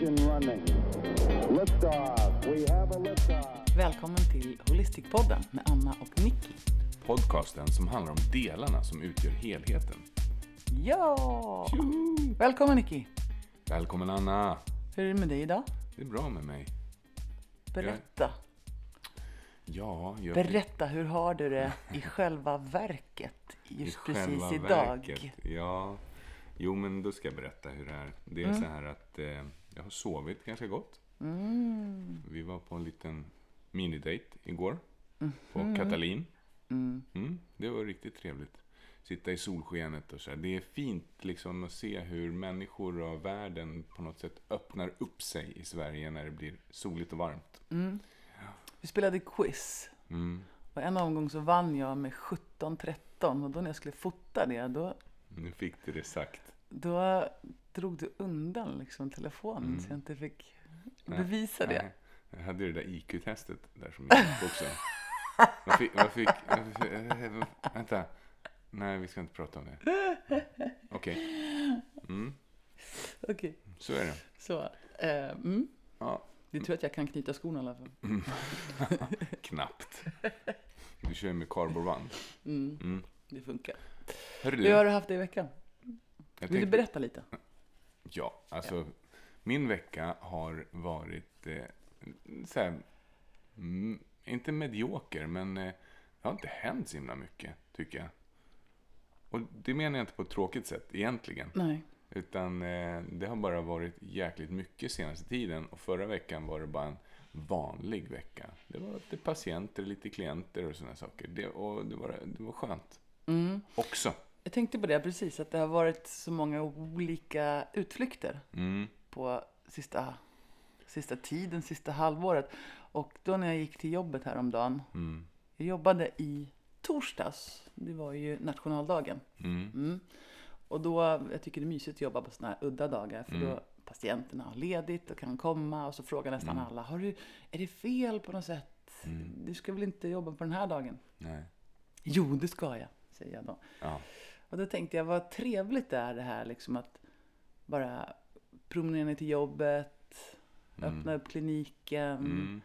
Ignition running. Liftoff. We have a liftoff. Välkommen till Holistikpodden med Anna och Nicky. Podcasten som handlar om delarna som utgör helheten. Ja! Välkommen Nicky. Välkommen Anna! Hur är det med dig idag? Det är bra med mig. Berätta. Ja, jag Berätta, hur har du det i själva verket i just själva precis idag? verket. Ja, jo men då ska jag berätta hur det är. Det är så här att eh, jag har sovit ganska gott. Mm. Vi var på en liten minidate igår på Katalin. Mm, det var riktigt trevligt. Sitta i solskenet och så här. Det är fint liksom att se hur människor och världen på något sätt öppnar upp sig i Sverige när det blir soligt och varmt. Vi spelade quiz. Mm. Och en omgång så vann jag med 17-13 och då när jag skulle fota det, då, Nu fick du det sagt. då drog du undan liksom telefonen så jag inte fick bevisa det. Nej, jag hade det där IQ-testet där som gick också. Vad fick, vad fick, fick, vänta. Nej, vi ska inte prata om det. Okej, Okej, så är det. så. Eh, mm. Ja, Det tur att jag kan knyta skorna i alla fall. knappt. Du kör med kardborreband. Mm. Det funkar. Hörru Hur har du, du haft det i veckan? jag Vill du tänkte, berätta lite? ja, alltså min vecka har varit eh, så här, mm, inte medioker, men eh, det har inte hänt så himla mycket, tycker jag. Och det menar jag inte på ett tråkigt sätt egentligen. Nej. Utan eh, det har bara varit jäkligt mycket senaste tiden. Och förra veckan var det bara en vanlig vecka. Det var lite patienter, lite klienter och sådana saker. Det, och det var, det var skönt. Mm. Också. Jag tänkte på det precis, att det har varit så många olika utflykter Mm. på sista, sista tiden, sista halvåret. Och då när jag gick till jobbet häromdagen, Mm. jag jobbade i torsdags, det var ju nationaldagen. Mm. Mm. Och då, jag tycker det är mysigt att jobba på sådana här udda dagar, för då patienterna har ledigt och kan komma och så frågar nästan alla, har du, är det fel på något sätt? Du ska väl inte jobba på den här dagen? Nej. Jo, det ska jag, säger jag då. Ja. Och då tänkte jag, vad trevligt det är det här liksom att bara promenera ner till jobbet, öppna upp kliniken, Mm.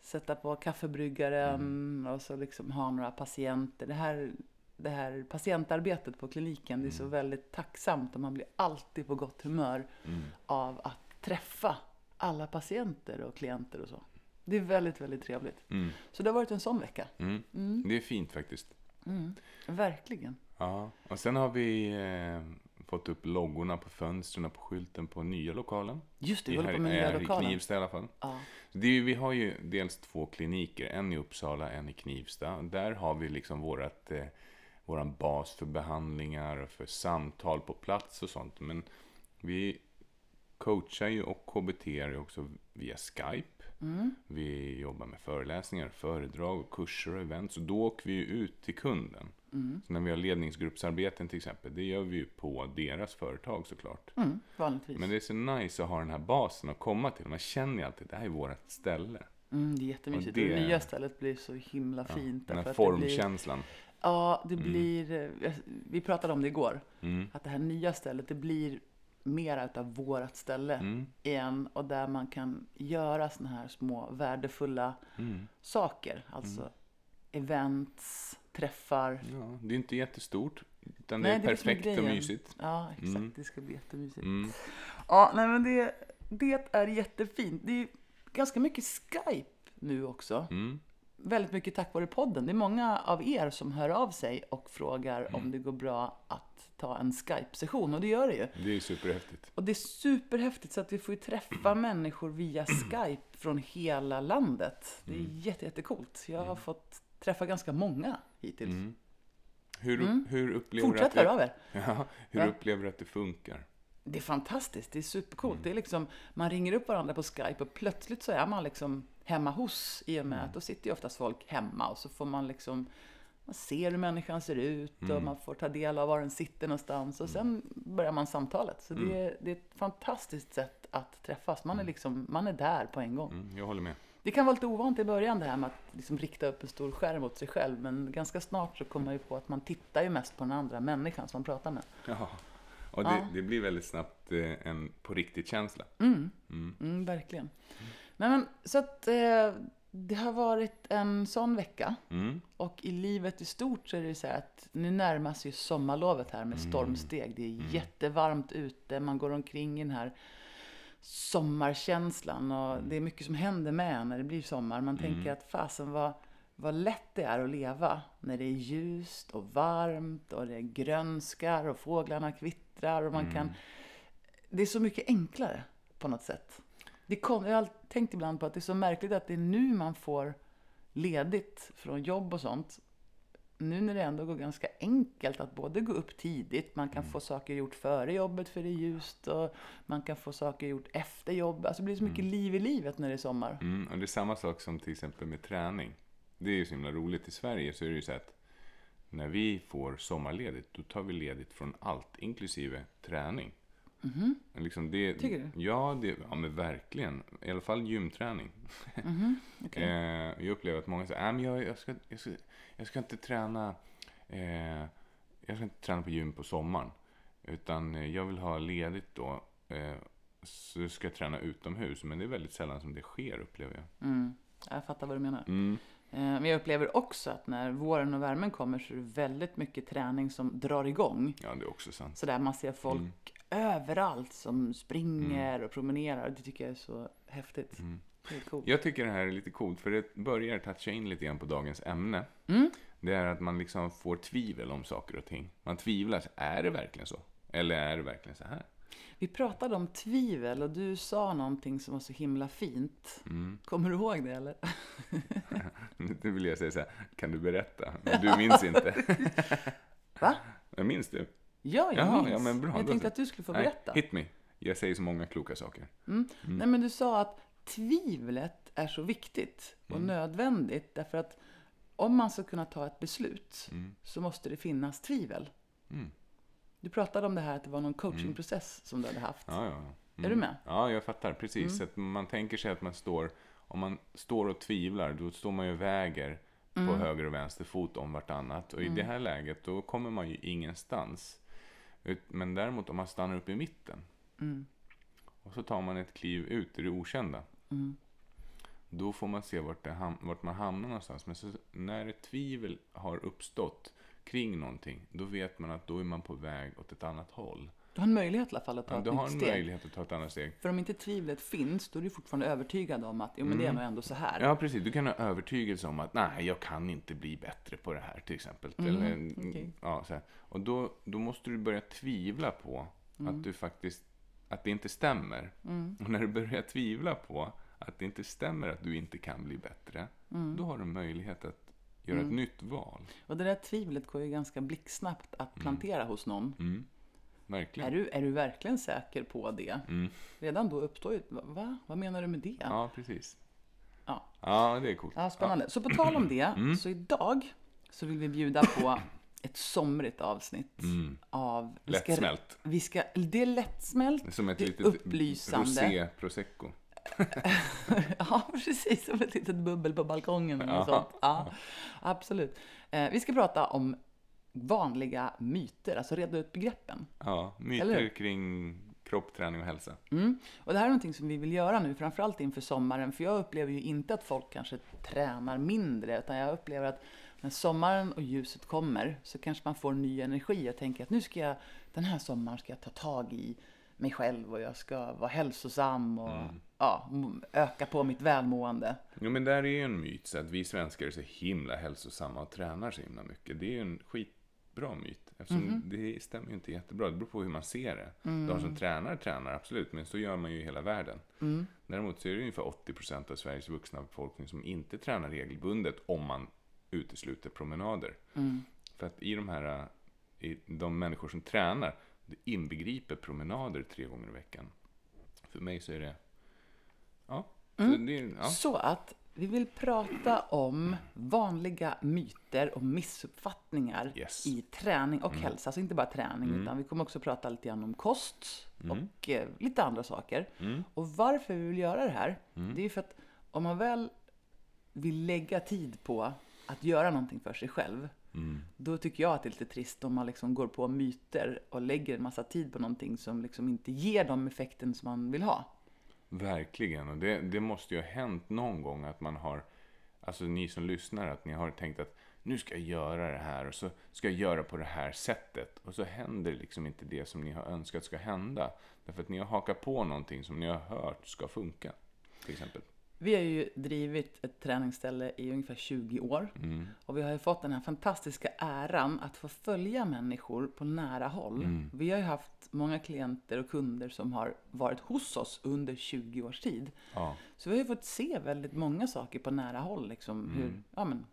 sätta på kaffebryggaren och så liksom ha några patienter. Det här, det här patientarbetet på kliniken, det är så väldigt tacksamt och man blir alltid på gott humör av att träffa alla patienter och klienter och så. Det är väldigt, väldigt trevligt. Mm. Så det har varit en sån vecka. Mm. Det är fint faktiskt. Verkligen. Ja. Och sen har vi eh, fått upp loggorna på fönstren på skylten på nya lokalen. Just det, vi håller på med nya här i lokalen. Knivsta i alla fall. Ja. Är, vi har ju dels två kliniker, en i Uppsala, en i Knivsta. Där har vi liksom vårat, eh, våran bas för behandlingar och för samtal på plats och sånt. Men vi coachar ju och KBT ju också via Skype. Vi jobbar med föreläsningar, föredrag, och kurser och event. Så då åker vi ju ut till kunden. Så när vi har ledningsgruppsarbeten till exempel, det gör vi ju på deras företag såklart. Mm, vanligtvis. Men det är så nice att ha den här basen att komma till. Man känner ju alltid att det här är vårt ställe. Mm, det är jättemysigt. Och det- Och det nya stället blir så himla fint. Den här blir, formkänslan. ja, det blir... eh, Vi pratade om det igår. Mm. Att det här nya stället, det blir mera utav vårat ställe Mm. igen. Och där man kan göra såna här små värdefulla Mm. saker. Alltså events, träffar. Ja, det är inte jättestort. Utan Nej, det är det är det är perfekt och mysigt. Ja, exakt. Mm. Det ska bli jättemysigt. Mm. Ja, nej men det, det är jättefint. Det är ganska mycket Skype nu också. Mm. Väldigt mycket tack vare podden. Det är många av er som hör av sig och frågar Mm. om det går bra att ta en Skype-session. Och det gör det ju. Det är superhäftigt. Och det är superhäftigt så att vi får ju träffa människor via Skype från hela landet. Det är Mm. jätte, jättecoolt. Jag har fått träffa ganska många hittills. Mm. Hur, hur upplever Fortsätt höra av er. ja, hur Ja. upplever du att det funkar? Det är fantastiskt, det är supercoolt. Mm. Det är liksom, man ringer upp varandra på Skype och plötsligt så är man liksom hemma hos i och med Mm. att då sitter ju oftast folk hemma och så får man liksom man ser hur människan ser ut Mm. och man får ta del av var den sitter någonstans och sen börjar man samtalet. Så det, är, det är ett fantastiskt sätt att träffas. Man är liksom, man är där på en gång. Mm, jag håller med. Det kan vara lite ovant i början det här med att liksom rikta upp en stor skärm åt sig själv men ganska snart så kommer man ju på att man tittar ju mest på den andra människan som man pratar med. Ja. Och det, Ja. det blir väldigt snabbt eh, en på riktigt-känsla. Mm, verkligen. Nej, men, så att eh, det har varit en sån vecka. Mm. Och i livet i stort så är det så här att nu närmas ju sommarlovet här med Mm. stormsteg. Det är jättevarmt ute, man går omkring i den här sommarkänslan och Mm. det är mycket som händer med när det blir sommar. Man tänker att fasen vad, vad lätt det är att leva när det är ljust och varmt och det grönskar och fåglarna kvittrar och man Mm. kan... Det är så mycket enklare på något sätt. Det kom, jag har tänkt ibland på att det är så märkligt att det är nu man får ledigt från jobb och sånt. Nu när det ändå går ganska enkelt att både gå upp tidigt, man kan få saker gjort före jobbet för det är ljust och man kan få saker gjort efter jobb. Alltså det blir så mycket liv i livet när det är sommar. Mm. Och det är samma sak som till exempel med träning. Det är ju så himla roligt. I Sverige så är det ju så att när vi får sommarledigt, då tar vi ledigt från allt, inklusive träning. Men Liksom det. Tycker du? Ja, det, ja, men verkligen. I alla fall gymträning. Okej. Eh, jag upplever att många säger, äh, men jag, jag, ska, jag, ska, jag ska inte träna eh, jag ska inte träna på gym på sommaren. Utan jag vill ha ledigt då. Eh, så ska jag träna utomhus. Men det är väldigt sällan som det sker upplever jag. Mm. Jag fattar vad du menar. Mm. Eh, Men jag upplever också att när våren och värmen kommer så är det väldigt mycket träning som drar igång. Ja, det är också sant. Så där man ser folk överallt som springer och promenerar. Det tycker jag är så häftigt. Är coolt. Jag tycker det här är lite coolt, för det börjar toucha in lite grann på dagens ämne. Mm. Det är att man liksom får tvivel om saker och ting. Man tvivlar, är det verkligen så? Eller är det verkligen så här? Vi pratade om tvivel och du sa någonting som var så himla fint. Mm. Kommer du ihåg det eller? Nu vill jag säga så här, kan du berätta? Men du minns inte. Va? Men minns du? Ja, jag Jaha, minns. ja, men bra, jag då tänkte så. att du skulle få Nej, berätta. hit me. Jag säger så många kloka saker. Nej, men du sa att tvivlet är så viktigt och Mm. nödvändigt därför att om man ska kunna ta ett beslut Mm. så måste det finnas tvivel. Mm. Du pratade om det här att det var någon coachingprocess som du hade haft. Ja, ja. ja. Är du med? Ja, jag fattar. Precis. Att man tänker sig att man står, om man står och tvivlar, då står man ju och väger på höger och vänster fot om vartannat. Och i det här läget, då kommer man ju ingenstans. Men däremot om man stannar upp i mitten Mm. och så tar man ett kliv ut i det okända. Mm. Då får man se vart, ham- vart man hamnar någonstans. Men så, när ett tvivel har uppstått kring någonting, då vet man att då är man på väg åt ett annat håll. Du har en möjlighet i alla fall att ta Ja, ett du har en steg. möjlighet att ta ett annat steg. För om inte tvivlet finns, då är du fortfarande övertygad om att jo, men det är nog ändå så här. Mm. Ja, precis. Du kan ha övertygelse om att nej, jag kan inte bli bättre på det här till exempel. Mm, Eller, okej. ja, så här. Och då, då måste du börja tvivla på Mm. att du faktiskt, att det inte stämmer. Och när du börjar tvivla på att det inte stämmer att du inte kan bli bättre, Mm. då har du möjlighet att göra ett nytt val. Och det där tvivlet går ju ganska blixtsnabbt att plantera hos någon. Mm. Verkligen. Är, du, är du verkligen säker på det? Mm. Redan då uppstår ju, va? va? Vad menar du med det? Ja, precis. Ja. Ja, det är coolt. Ja, spännande. Så på tal om det, Mm. så idag så vill vi bjuda på ett somrigt avsnitt av... vi ska- Mm. Lättsmält. Vi ska, det är lättsmält, Som ett det är litet upplysande. rosé prosecco. ja, precis. Som ett litet bubbel på balkongen Ja. något sånt. Ja, absolut. Eh, vi ska prata om vanliga myter, alltså reda ut begreppen. Ja, myter kring kropp, träning och hälsa. Mm. Och det här är någonting som vi vill göra nu, framförallt inför sommaren. För jag upplever ju inte att folk kanske tränar mindre, utan jag upplever att när sommaren och ljuset kommer så kanske man får ny energi och tänker att nu ska jag, den här sommaren ska jag ta tag i mig själv och jag ska vara hälsosam och ja, m- öka på mitt välmående. Jo, men där är ju en myt, så att vi svenskar är så himla hälsosamma och tränar så himla mycket. Det är ju en skitbra myt. Eftersom Mhm. det stämmer ju inte jättebra. Det beror på hur man ser det. Mm. De som tränar, tränar absolut, men så gör man ju i hela världen. Mm. Däremot så är det ungefär 80% av Sveriges vuxna befolkning som inte tränar regelbundet om man utesluter promenader. Mm. För att i de här, i de människor som tränar, det inbegriper promenader tre gånger i veckan. För mig så är det, ja. Så Mm. det ja. Så att vi vill prata om vanliga myter och missuppfattningar Yes. i träning och hälsa. Alltså inte bara träning, utan vi kommer också prata lite grann om kost och eh, lite andra saker. Och varför vi vill göra det här, det är ju för att om man väl vill lägga tid på att göra någonting för sig själv, Då tycker jag att det är lite trist om man liksom går på myter och lägger en massa tid på någonting som liksom inte ger de effekten som man vill ha. Verkligen. Och det, det måste ju ha hänt någon gång att man har, alltså ni som lyssnar, att ni har tänkt att nu ska jag göra det här och så ska jag göra på det här sättet. Och så händer liksom inte det som ni har önskat ska hända. Därför att ni har hakat på någonting som ni har hört ska funka. Till exempel. Vi har ju drivit ett träningsställe i ungefär 20 år. Och vi har ju fått den här fantastiska äran att få följa människor på nära håll. Vi har ju haft många klienter och kunder som har varit hos oss under 20 års tid. Ja. Så vi har ju fått se väldigt många saker på nära håll. Liksom, hur, ja, men,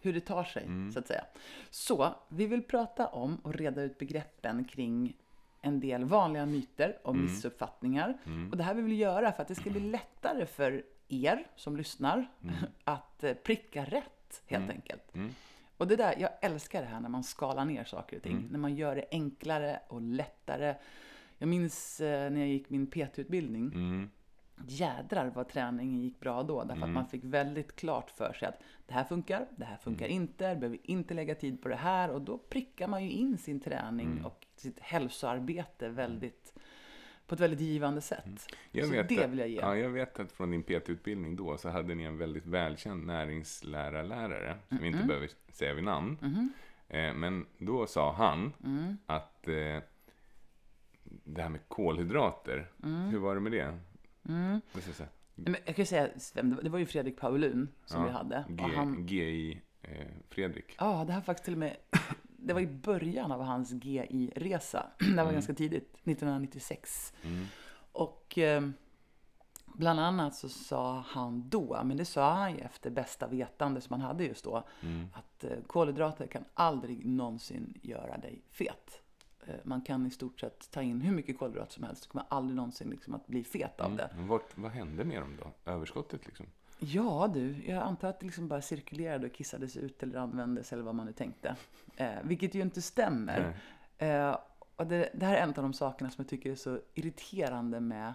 hur det tar sig, så att säga. Så vi vill prata om och reda ut begreppen kring en del vanliga myter och missuppfattningar. Och det här vill vi göra för att det ska bli lättare för er som lyssnar att eh, pricka rätt, helt enkelt. Och det där, jag älskar det här när man skalar ner saker och ting. När man gör det enklare och lättare. Jag minns eh, när jag gick min PT-utbildning. Jädrar vad träningen gick bra då. Därför att man fick väldigt klart för sig att det här funkar, det här funkar inte, behöver inte lägga tid på det här. Och då prickar man ju in sin träning och sitt hälsoarbete väldigt, på ett väldigt givande sätt. Jag Så vet det att, vill jag ge. Ja, jag vet att från din PT-utbildning då så hade ni en väldigt välkänd näringslärarlärare, som vi inte behöver säga vid namn. Mm-hmm. Eh, men då sa han Mm. att eh, det här med kolhydrater, Mm. hur var det med det? säga. Men jag kan säga, det var- ju Fredrik Paulun som Ja, vi hade. G, Och han, GI eh, Fredrik. Ja, det här faktiskt till och med... Det var i början av hans GI-resa. Det var ganska tidigt, 1996. Och eh, bland annat så sa han då, men det sa han ju efter bästa vetande som han hade just då, att eh, kolhydrater kan aldrig någonsin göra dig fet. Eh, man kan i stort sett ta in hur mycket kolhydrater som helst, så kommer aldrig någonsin liksom att bli fet av det. Men Vart, vad hände med dem då? Överskottet liksom? Ja du, jag antar att det liksom bara cirkulerade och kissades ut eller användes eller vad man nu tänkte. Eh, vilket ju inte stämmer. Eh, och det, det här är en av de sakerna som jag tycker är så irriterande med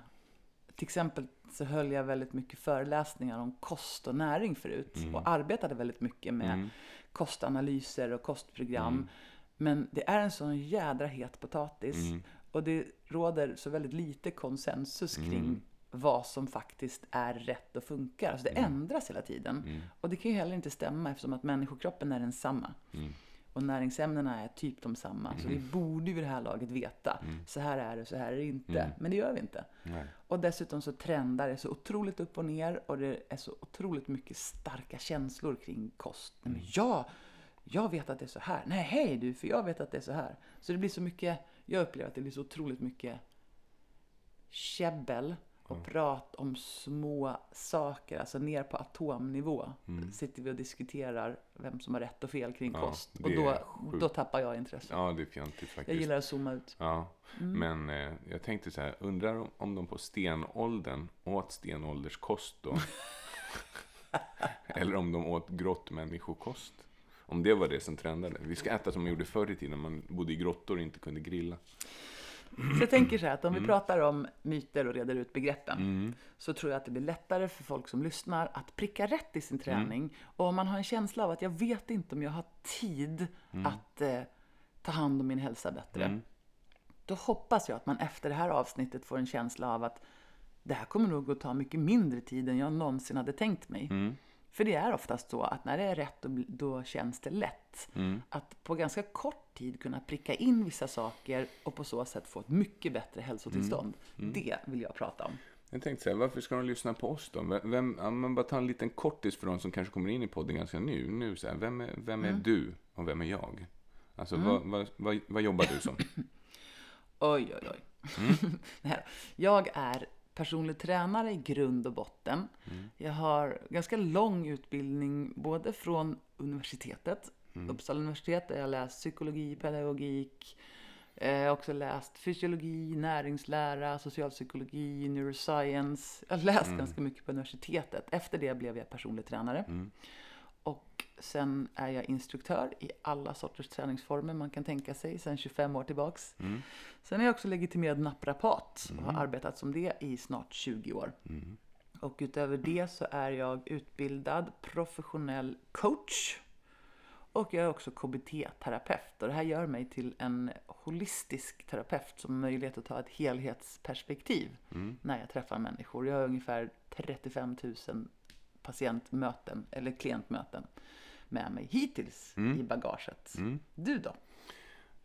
till exempel så höll jag väldigt mycket föreläsningar om kost och näring förut och arbetade väldigt mycket med kostanalyser och kostprogram. Men det är en sån jädra het potatis och det råder så väldigt lite konsensus kring vad som faktiskt är rätt och funkar. Alltså det ändras hela tiden. Och det kan ju heller inte stämma eftersom att människokroppen är densamma. Och näringsämnena är typ de samma. Så vi borde ju vid det här laget veta. Så här är det, så här är det inte. Men det gör vi inte. Nej. Och dessutom så trendar det så otroligt upp och ner. Och det är så otroligt mycket starka känslor kring kost. Nej, men ja, jag vet att det är så här. Nej, hej du, för jag vet att det är så här. Så det blir så mycket, jag upplever att det blir så otroligt mycket käbbel och prat om små saker, alltså ner på atomnivå. Sitter vi och diskuterar vem som har rätt och fel kring Mm. Ja, kost. Och då, då tappar jag intresse. Ja, det är fjantigt faktiskt. jag gillar att zooma ut. Ja, Mm. men eh, jag tänkte så här, undrar om, om de på stenåldern åt stenålderskost då? Eller om de åt grottmänniskokost? Om det var det som trendade. Vi ska äta som man gjorde förr i tiden, man bodde i grottor och inte kunde grilla. Så jag tänker så här att Mm. om vi pratar om myter och reder ut begreppen så tror jag att det blir lättare för folk som lyssnar att pricka rätt i sin Mm. träning. Och om man har en känsla av att jag vet inte om jag har tid Mm. att eh, ta hand om min hälsa bättre. Då hoppas jag att man efter det här avsnittet får en känsla av att det här kommer nog att ta mycket mindre tid än jag någonsin hade tänkt mig. Mm. För det är oftast så att när det är rätt då, känns det lätt. Att på ganska kort tid kunna pricka in vissa saker och på så sätt få ett mycket bättre hälsotillstånd. Det vill jag prata om. Jag tänkte här, varför ska de lyssna på oss då? Vem- men bara ta en liten kortis för de som kanske kommer in i podden ganska nu. nu så här, vem är, vem Mm. är du och vem är jag? Alltså, vad, vad, vad, vad jobbar du som? Oj, oj, oj. Här. Jag är personlig tränare i grund och botten. Jag har ganska lång utbildning både från universitetet, Uppsala universitet, där jag läst psykologi, pedagogik. Eh, också läst fysiologi, näringslära, socialpsykologi, neuroscience. Jag har läst ganska mycket på universitetet. Efter det blev jag personlig tränare. Och sen är jag instruktör i alla sorters träningsformer man kan tänka sig sen 25 år tillbaks. Sen är jag också legitimerad naprapat och har arbetat som det i snart 20 år. Och utöver det så är jag utbildad professionell coach. Och jag är också KBT-terapeut och det här gör mig till en holistisk terapeut som har möjlighet att ta ett helhetsperspektiv när jag träffar människor. Jag har ungefär 35 000 patientmöten eller klientmöten med mig hittills i bagaget. Du då?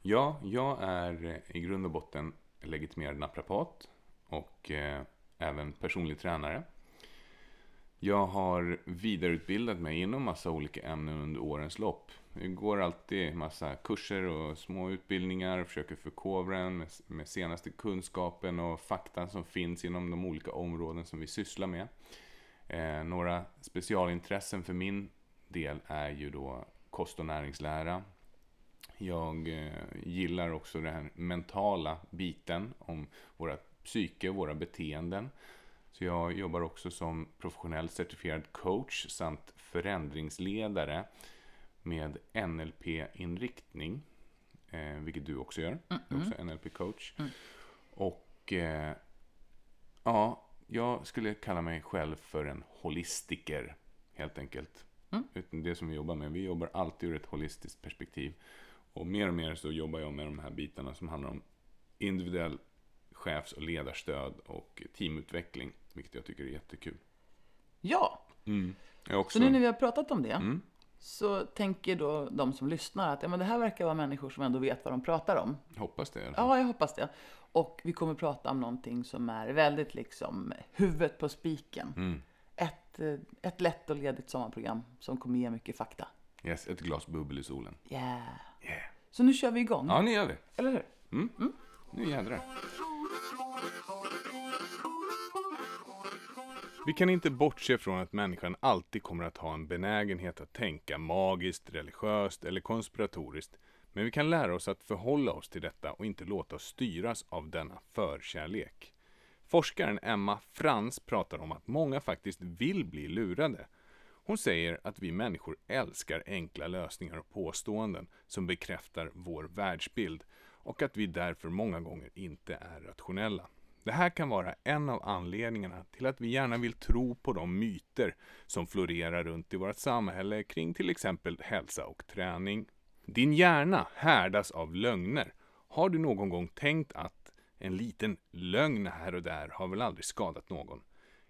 Ja, jag är i grund och botten legitimerad naprapat och eh, även personlig tränare. Jag har vidareutbildat mig inom massa olika ämnen under årens lopp. Jag går alltid massa kurser och små utbildningar och försöker förkovra en med, med senaste kunskapen och fakta som finns inom de olika områden som vi sysslar med. Eh, några specialintressen för min del är ju då kost och näringslära. Jag eh, gillar också den här mentala biten om våra psyke våra beteenden. Så jag jobbar också som professionell certifierad coach samt förändringsledare med NLP-inriktning, eh, vilket du också gör. Du är också NLP-coach. Och eh, ja, jag skulle kalla mig själv för en holistiker, helt enkelt. Utan det som vi jobbar med. Vi jobbar alltid ur ett holistiskt perspektiv. Och mer och mer så jobbar jag med de här bitarna som handlar om individuell chefs och ledarstöd och teamutveckling, vilket jag tycker är jättekul. Ja, Jag är också, så nu när vi har pratat om det Mm. så tänker då de som lyssnar att ja, men det här verkar vara människor som ändå vet vad de pratar om. hoppas det. Ja, jag hoppas det. Och vi kommer prata om någonting som är väldigt liksom huvudet på spiken. Mm. Ett, eh, ett lätt och ledigt sommarprogram som kommer ge mycket fakta. Yes, ett glas bubbel i solen. Yeah. Yeah. Så nu kör vi igång, Ja, nu gör vi. eller hur? Nu jädrar. Vi kan inte bortse från att människan alltid kommer att ha en benägenhet att tänka magiskt, religiöst eller konspiratoriskt. Men vi kan lära oss att förhålla oss till detta och inte låta oss styras av denna förkärlek. Forskaren Emma Frans pratar om att många faktiskt vill bli lurade. Hon säger att vi människor älskar enkla lösningar och påståenden som bekräftar vår världsbild och att vi därför många gånger inte är rationella. Det här kan vara en av anledningarna till att vi gärna vill tro på de myter som florerar runt i vårt samhälle kring till exempel hälsa och träning. Din hjärna härdas av lögner. Har du någon gång tänkt att en liten lögn här och där har väl aldrig skadat någon?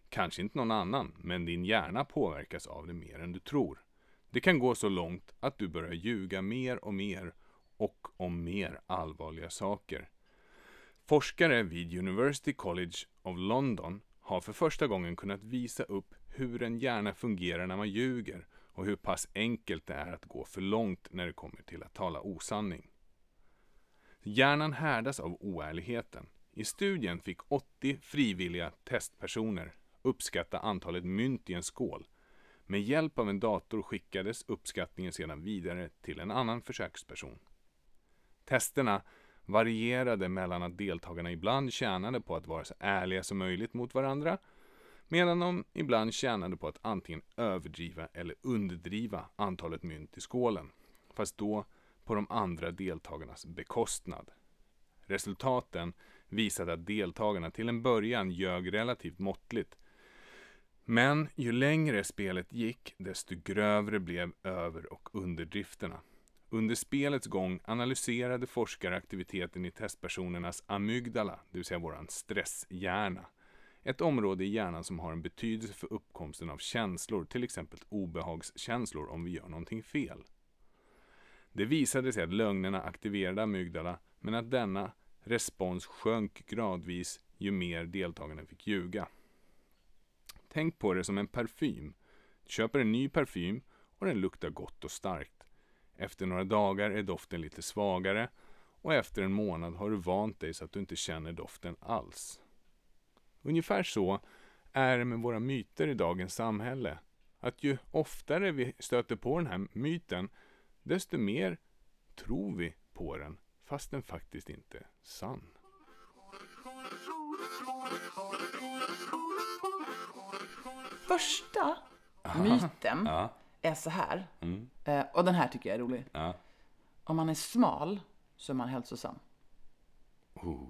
Kanske inte någon annan, men din hjärna påverkas av det mer än du tror. Det kan gå så långt att du börjar ljuga mer och mer och om mer allvarliga saker. Forskare vid University College of London har för första gången kunnat visa upp hur en hjärna fungerar när man ljuger och hur pass enkelt det är att gå för långt när det kommer till att tala osanning. Hjärnan härdas av oärligheten. I studien fick 80 frivilliga testpersoner uppskatta antalet mynt i en skål. Med hjälp av en dator skickades uppskattningen sedan vidare till en annan försöksperson. Testerna varierade mellan att deltagarna ibland tjänade på att vara så ärliga som möjligt mot varandra, medan de ibland tjänade på att antingen överdriva eller underdriva antalet mynt i skålen, fast då på de andra deltagarnas bekostnad. Resultaten visade att deltagarna till en början ljög relativt måttligt, men ju längre spelet gick, desto grövre blev över och underdrifterna. Under spelets gång analyserade forskare aktiviteten i testpersonernas amygdala, det vill säga vår stresshjärna. Ett område i hjärnan som har en betydelse för uppkomsten av känslor, till exempel obehagskänslor om vi gör någonting fel. Det visade sig att lögnerna aktiverade amygdala, men att denna respons sjönk gradvis ju mer deltagarna fick ljuga. Tänk på det som en parfym. Du köper en ny parfym och den luktar gott och starkt. Efter några dagar är doften lite svagare och efter en månad har du vant dig så att du inte känner doften alls. Ungefär så är det med våra myter i dagens samhälle. Att ju oftare vi stöter på den här myten, desto mer tror vi på den, fast den faktiskt inte är sann. Första myten Ja, är så här, mm, eh, och den här tycker jag är rolig. ja. Om man är smal så är man hälsosam. Oh.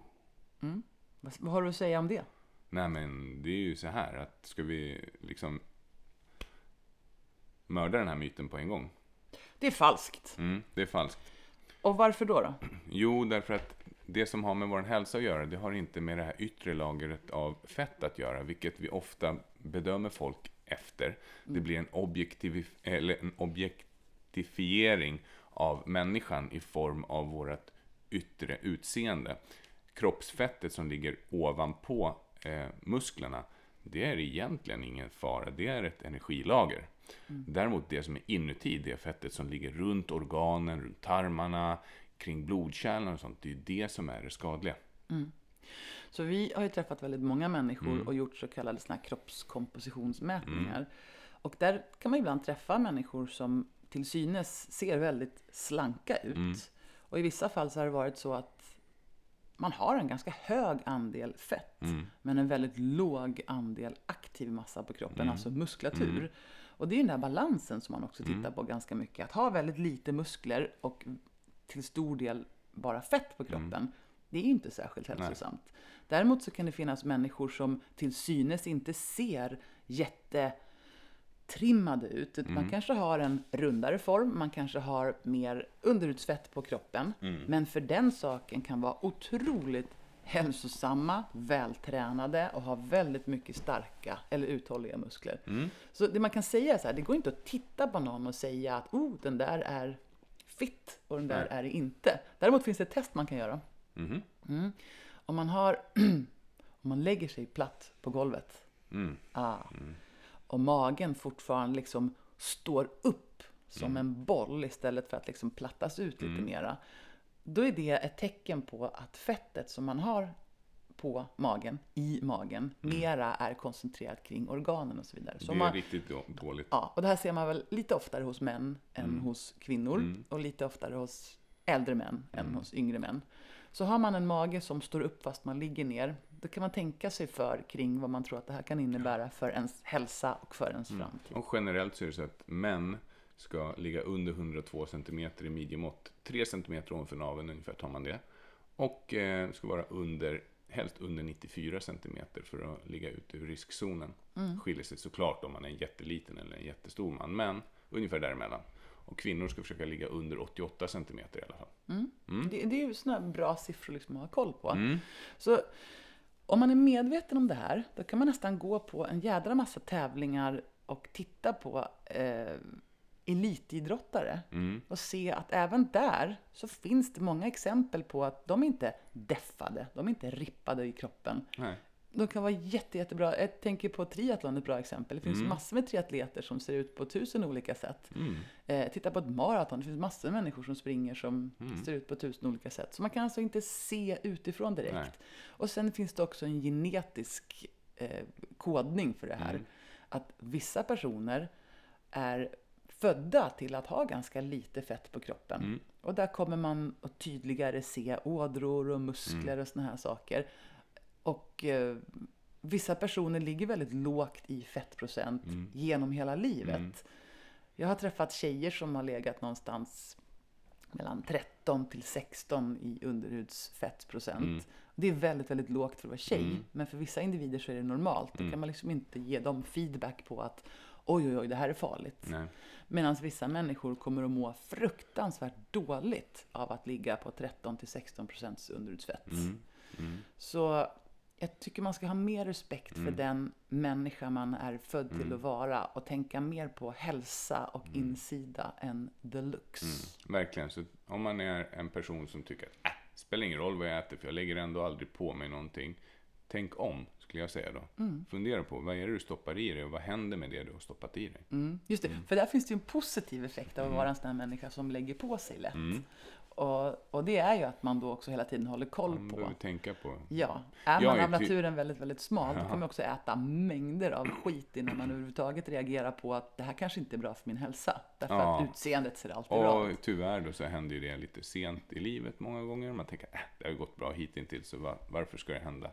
Vad, vad har du att säga om det? Nej men det är ju så här att ska vi liksom mörda den här myten på en gång Det är falskt. Mm, det är falskt. Och varför då? då? Jo, därför att det som har med vår hälsa att göra, det har inte med det här yttre lagret av fett att göra, vilket vi ofta bedömer folk efter. Det blir en, objektiv, eller en objektifiering av människan i form av vårt yttre utseende. Kroppsfettet som ligger ovanpå eh, musklerna, det är egentligen ingen fara, det är ett energilager. Däremot det som är inuti, det fettet som ligger runt organen, runt tarmarna, kring blodkärlen och sånt, det är det som är det skadliga. Så vi har ju träffat väldigt många människor och gjort så kallade såna kroppskompositionsmätningar. Och där kan man ibland träffa människor som till synes ser väldigt slanka ut. Och i vissa fall så har det varit så att man har en ganska hög andel fett, men en väldigt låg andel aktiv massa på kroppen, alltså muskulatur. Och det är den där balansen som man också tittar på ganska mycket. Att ha väldigt lite muskler och till stor del bara fett på kroppen, det är inte särskilt hälsosamt. Däremot så kan det finnas människor som till synes inte ser jättetrimmade ut. Utan Man kanske har en rundare form, man kanske har mer underutsvett på kroppen. Men för den saken kan vara otroligt hälsosamma, vältränade och ha väldigt mycket starka eller uthålliga muskler. Så det man kan säga är så här, det går inte att titta på någon och säga att oh, den där är fit och den där Nej. är inte. Däremot finns det ett test man kan göra. Mhm. Mm. Om man har om man lägger sig platt på golvet Mm. ah, och magen fortfarande liksom står upp som Mm. en boll istället för att liksom plattas ut lite mera. Då är det ett tecken på att fettet som man har på magen, i magen, mera är koncentrerat kring organen och så vidare. Så Mm. Det är man, riktigt då- dåligt. Ja, och det här ser man väl lite oftare hos män än Mm. hos kvinnor och lite oftare hos äldre män Mm. än hos yngre män. Så har man en mage som står upp fast man ligger ner, då kan man tänka sig för kring vad man tror att det här kan innebära för ens hälsa och för ens Mm. framtid. Och generellt så är det så att män ska ligga under 102 cm i midjemått. 3 cm ovanför naveln ungefär tar man det. Och eh, ska vara under, helst under 94 cm för att ligga ute ur riskzonen. Skiljer sig såklart om man är en jätteliten eller en jättestor man, men ungefär däremellan. Och kvinnor ska försöka ligga under 88 cm i alla fall. Det, det är ju sådana bra siffror liksom att ha koll på. Mm. Så om man är medveten om det här, då kan man nästan gå på en jädra massa tävlingar och titta på eh, elitidrottare Mm. och se att även där så finns det många exempel på att de inte är deffade, de är inte rippade i kroppen. Nej. De kan vara jätte, jättebra. Jag tänker på triathlon, ett bra exempel. Det finns massor med triatleter som ser ut på tusen olika sätt. Mm. Eh, titta på ett maraton, det finns massor med människor som springer som ser ut på tusen olika sätt. Så man kan alltså inte se utifrån direkt. Nej. Och sen finns det också en genetisk eh, kodning för det här. Mm. Att vissa personer är födda till att ha ganska lite fett på kroppen. Mm. Och där kommer man att tydligare se ådror och muskler Mm. och såna här saker. Och eh, vissa personer ligger väldigt lågt i fettprocent Mm. genom hela livet. Jag har träffat tjejer som har legat någonstans mellan 13 till 16 i underhudsfettprocent. Mm. Det är väldigt, väldigt lågt för att vara tjej. Men för vissa individer så är det normalt. Då kan man liksom inte ge dem feedback på att oj, oj, oj, det här är farligt. Medan vissa människor kommer att må fruktansvärt dåligt av att ligga på 13 till 16 procents underhudsfett. Mm. Mm. Så jag tycker man ska ha mer respekt för den människa man är född till att vara och tänka mer på hälsa och insida än the looks. Mm. Verkligen. Så om man är en person som tycker att äh, spelar ingen roll vad jag äter för jag lägger ändå aldrig på mig någonting. Tänk om, skulle jag säga då. Fundera på vad är det du stoppar i dig och vad händer med det du har stoppat i dig. Mm, just det, för där finns det ju en positiv effekt av att vara en sån här människa som lägger på sig lätt. Och, och det är ju att man då också hela tiden håller koll Man på behöver tänka på. Ja, är Jag man är av naturen väldigt, väldigt smal, då kommer man också äta mängder av skit innan man överhuvudtaget reagerar på att det här kanske inte är bra för min hälsa. Därför Ja. att utseendet ser alltid bra Och ut. tyvärr då så händer ju det lite sent i livet många gånger. Man tänker äh, det har ju gått bra hittills så va- varför ska det hända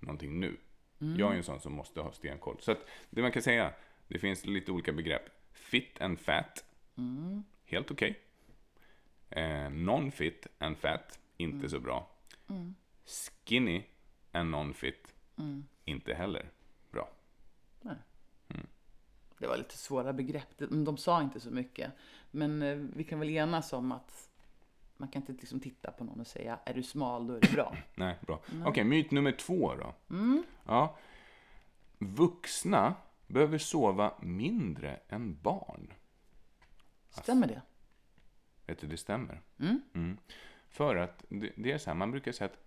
någonting nu? Jag är en sån som måste ha stenkoll. Så att det man kan säga, det finns lite olika begrepp. Fit and fat, helt okej. Eh, non-fit and fat, inte så bra. Skinny and non-fit, inte heller bra. det var lite svåra begrepp. De, de sa inte så mycket. Men eh, vi kan väl enas om att man kan inte liksom titta på någon och säga är du smal då är det bra. Nej, bra. Okej, myt nummer två då. Ja. Vuxna behöver sova mindre än barn. Stämmer det? Vet du, det stämmer. Mm. För att det, det är så här, man brukar säga att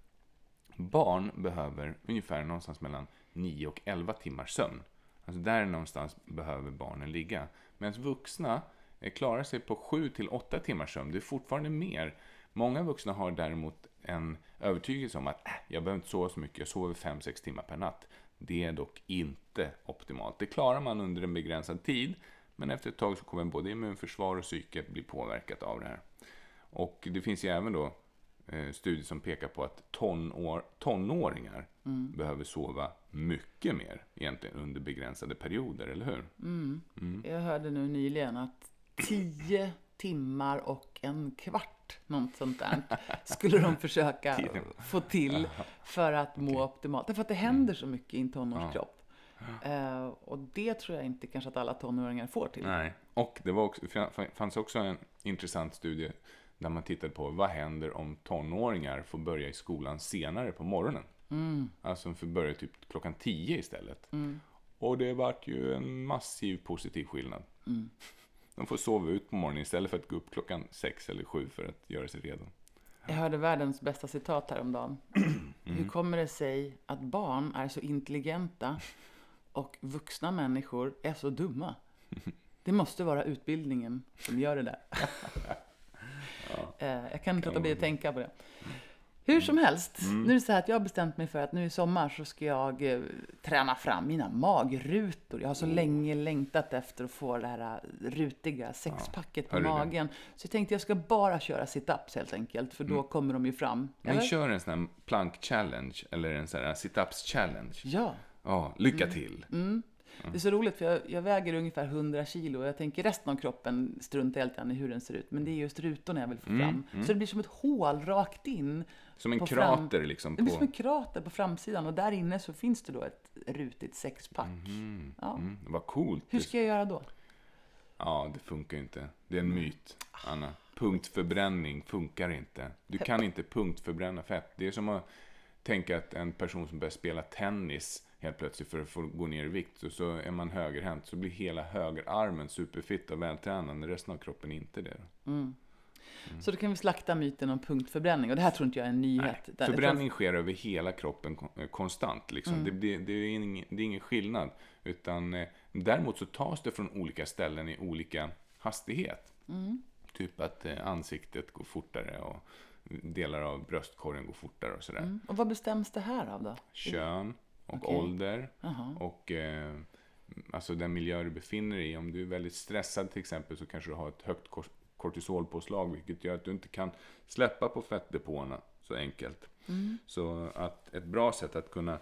barn behöver ungefär någonstans mellan 9 och 11 timmars sömn. Alltså där någonstans behöver barnen ligga. Medan vuxna klarar sig på 7 till 8 timmars sömn. Det är fortfarande mer. Många vuxna har däremot en övertygelse om att äh, jag behöver inte sova så mycket, jag sover 5-6 timmar per natt. Det är dock inte optimalt. Det klarar man under en begränsad tid, men efter ett tag så kommer både immunförsvar och psyke bli påverkat av det här. Och det finns ju även då eh, studier som pekar på att tonår, tonåringar behöver sova mycket mer egentligen under begränsade perioder, eller hur? Jag hörde nu nyligen att 10 timmar och en kvart, något sånt där, skulle de försöka Tio få till för att må optimalt. Därför att det händer så mycket i en tonårskropp. Eh, och det tror jag inte kanske att alla tonåringar får till. Nej. Och det var också, fanns också en intressant studie där man tittade på vad händer om tonåringar får börja i skolan senare på morgonen. Alltså får börja typ klockan 10 istället. Och det vart ju en massiv positiv skillnad. De får sova ut på morgonen istället för att gå upp klockan 6 eller 7 för att göra sig redo. Jag hörde världens bästa citat häromdagen. Hur kommer det sig att barn är så intelligenta och vuxna människor är så dumma? Det måste vara utbildningen som gör det där. Eh, Jag kan inte låta bli att tänka på det. Hur som helst, nu är det så här att jag har bestämt mig för att nu i sommar så ska jag eh, träna fram mina magrutor. Jag har så länge längtat efter att få det här eh, rutiga sexpacket på hör du det? magen. Så jag tänkte jag ska bara köra sit-ups helt enkelt, för då kommer de ju fram. Men Eller? kör en sån här plank-challenge eller en sån här sit-ups-challenge. Ja, Ja, lycka till. det är så roligt för jag, jag väger ungefär 100 kilo och jag tänker resten av kroppen struntar helt i hur den ser ut. Men det är just rutorna jag vill få fram. Så det blir som ett hål rakt in. Som en på krater liksom Det blir som på... en krater på framsidan och där inne så finns det då ett rutigt sexpack. Ja. Mm, vad coolt. Hur ska jag göra då? Ja, det funkar inte. Det är en myt, Anna. Punktförbränning funkar inte. Du kan inte punktförbränna fett. Det är som att tänka att en person som börjar spela tennis helt plötsligt för att få gå ner i vikt och så är man högerhänt så blir hela högerarmen superfitt och vältränad när resten av kroppen inte är det. Så då kan vi slakta myten om punktförbränning och det här tror inte jag är en nyhet. Nej, förbränning sker över hela kroppen eh, konstant. Liksom. Mm. Det, blir, det, är ingen, det är ingen skillnad. Utan, eh, däremot så tas det från olika ställen i olika hastighet. Mm. Typ att eh, ansiktet går fortare och delar av bröstkorgen går fortare och sådär. Mm. Och vad bestäms det här av då? Kön och Okej. ålder Jaha. och eh, alltså den miljö du befinner dig i. Om du är väldigt stressad till exempel så kanske du har ett högt kortisolpåslag vilket gör att du inte kan släppa på fettdepåerna så enkelt. Så att ett bra sätt att kunna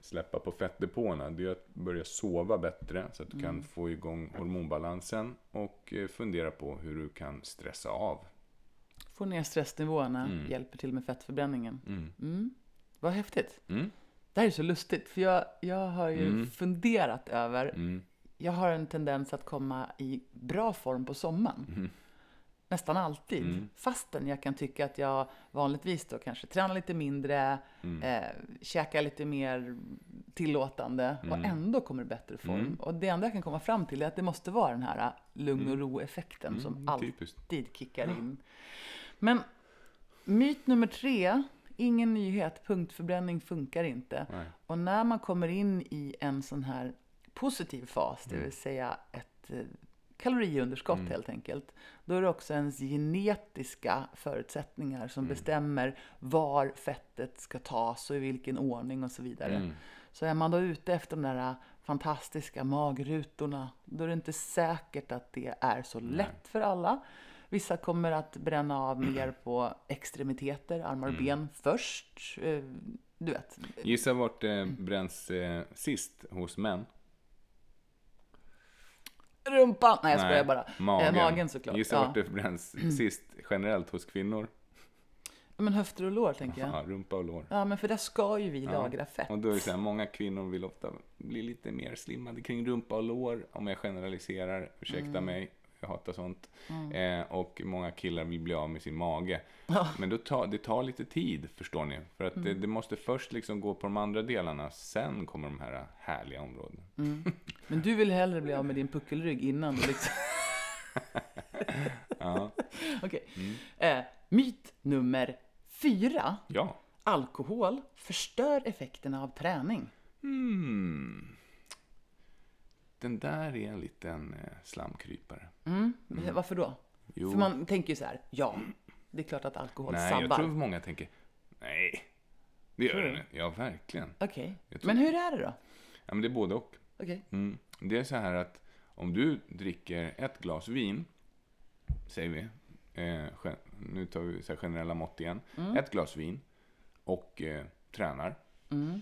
släppa på fettdepåerna det är att börja sova bättre så att du kan få igång hormonbalansen och eh, fundera på hur du kan stressa av. Få ner stressnivåerna, Mm. hjälper till med fettförbränningen. Mm. Vad häftigt. Mm. Det här är så lustigt, för jag, jag har ju Mm. funderat över Mm. jag har en tendens att komma i bra form på sommaren. Nästan alltid. Mm. Fastän jag kan tycka att jag vanligtvis då kanske tränar lite mindre, Mm. eh, käkar lite mer tillåtande och ändå kommer i bättre form. Mm. Och det enda jag kan komma fram till är att det måste vara den här lugn och ro-effekten som Mm, alltid typiskt. kickar in. Men myt nummer tre, ingen nyhet, punktförbränning funkar inte. Nej. Och när man kommer in i en sån här positiv fas, Mm. det vill säga ett kaloriunderskott helt enkelt, då är det också ens genetiska förutsättningar som bestämmer var fettet ska tas och i vilken ordning och så vidare. Mm. Så är man då ute efter de där fantastiska magrutorna, då är det inte säkert att det är så lätt för alla. Vissa kommer att bränna av mer på extremiteter, armar och ben först. Eh, Du vet. Gissa vart det bränns eh, sist hos män? Rumpan! Nej, jag skojar bara. Magen. Eh, magen såklart. Gissa Ja. vart det bränns sist generellt hos kvinnor? Men höfter och lår tänker jag. Ja, rumpa och lår. Ja, men för där ska ju vi lagra fett. Och då är det så här, många kvinnor vill ofta bli lite mer slimmade kring rumpa och lår, om jag generaliserar. Ursäkta Mm. mig, jag hatar sånt. Eh, och många killar vill bli av med sin mage. Ja. Men då tar, det tar lite tid, förstår ni. För att Mm. det, det måste först liksom gå på de andra delarna, sen kommer de här härliga områdena. Men du vill hellre bli av med din puckelrygg innan du liksom... Ja. Okej. Mm. Eh, myt nummer fyra. ja. Alkohol förstör effekterna av träning. Hmm. Den där är en liten eh, slamkrypare. Mm. Varför då? Jo. För man tänker ju så här, ja, det är klart att alkohol Nej, sabbar. jag tror många tänker, nej, det gör den. Ja, verkligen. Okej, tror- men hur är det då? Ja, men det är både och. Okej. Mm. Det är så här att om du dricker ett glas vin, säger vi, eh, nu tar vi så generella mått igen, ett glas vin och eh, tränar, Mm.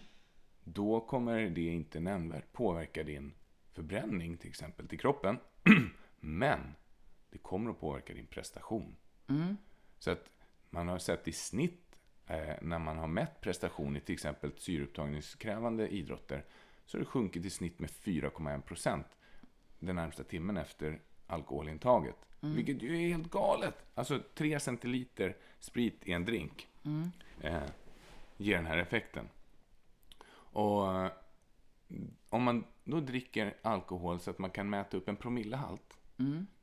då kommer det inte nämnvärt påverka din förbränning till exempel till kroppen. Men det kommer att påverka din prestation. Mm. Så att man har sett i snitt eh, när man har mätt prestation i till exempel syreupptagningskrävande idrotter så har det sjunkit i snitt med 4,1 procent den närmsta timmen efter alkoholintaget. Vilket ju är helt galet. Alltså 3 centiliter sprit i en drink eh, ger den här effekten. Och om man då dricker alkohol så att man kan mäta upp en promillehalt,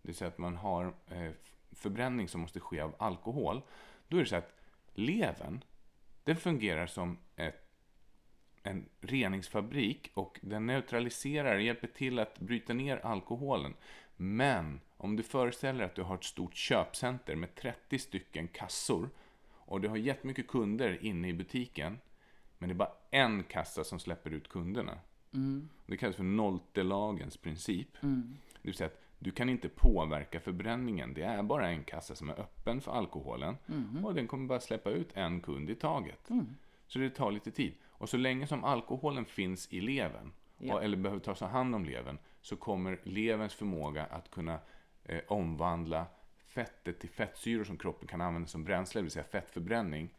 det vill säga att man har eh, förbränning som måste ske av alkohol, då är det så att levern, den fungerar som ett, en reningsfabrik och den neutraliserar, hjälper till att bryta ner alkoholen. Men om du föreställer att du har ett stort köpcenter med 30 stycken kassor och du har jättemycket kunder inne i butiken, men det är bara en kassa som släpper ut kunderna. Det kallas för nolltelagens princip. Det vill säga att du kan inte påverka förbränningen. Det är bara en kassa som är öppen för alkoholen. Och den kommer bara släppa ut en kund i taget. Så det tar lite tid. Och så länge som alkoholen finns i levern, Ja. och, eller behöver tas om hand om levern, så kommer leverns förmåga att kunna eh, omvandla fettet till fettsyror som kroppen kan använda som bränsle, det vill säga fettförbränning,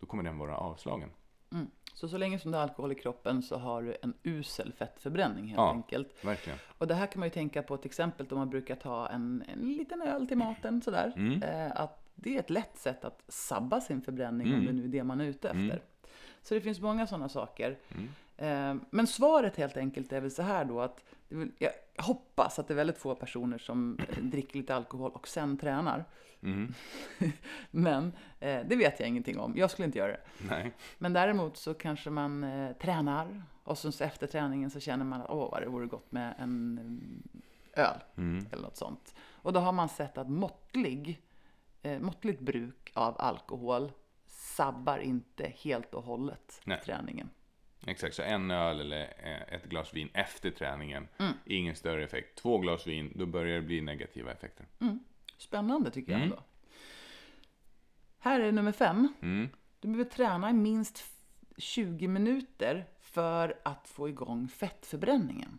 då kommer den vara avslagen. Så så länge som det är alkohol i kroppen så har du en usel fettförbränning helt Ja. enkelt. Verkligen. Och det här kan man ju tänka på till exempel om man brukar ta en, en liten öl till maten sådär. Mm. Eh, att det är ett lätt sätt att sabba sin förbränning om det nu är det man är ute efter. Så det finns många sådana saker. Eh, men svaret helt enkelt är väl så här då att jag hoppas att det är väldigt få personer som dricker lite alkohol och sen tränar. Mm. Men eh, det vet jag ingenting om. Jag skulle inte göra det. Nej. Men däremot så kanske man eh, tränar och sen så efter träningen så känner man att åh, vad det vore gott med en öl Mm. eller något sånt. Och då har man sett att måttlig, måttligt bruk av alkohol sabbar inte helt och hållet Nej. träningen. Exakt, så en öl eller eh, ett glas vin efter träningen, Mm. ingen större effekt. Två glas vin, då börjar det bli negativa effekter. Spännande tycker jag Mm. ändå. Här är nummer fem. Mm. Du behöver träna i minst f- 20 minuter för att få igång fettförbränningen.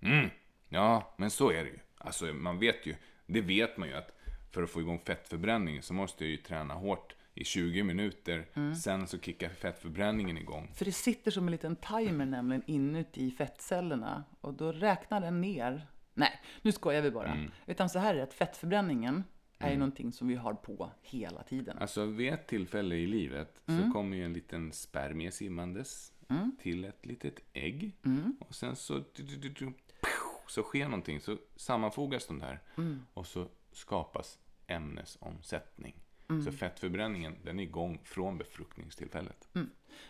Mm. Ja, men så är det ju. Alltså, man vet ju, det vet man ju att för att få igång fettförbränning så måste jag ju träna hårt i 20 minuter. Mm. Sen så kickar fettförbränningen igång. För det sitter som en liten timer nämligen inuti fettcellerna och då räknar den ner. Nej, nu skojar vi bara. Mm. Utan så här är det att fettförbränningen är ju någonting som vi har på hela tiden. Alltså vid ett tillfälle i livet Mm. så kommer ju en liten spermie simmandes till ett litet ägg. Mm. Och sen så, så sker någonting, så sammanfogas de där. Mm. Och så skapas ämnesomsättning. Mm. Så fettförbränningen, den är igång från befruktningstillfället.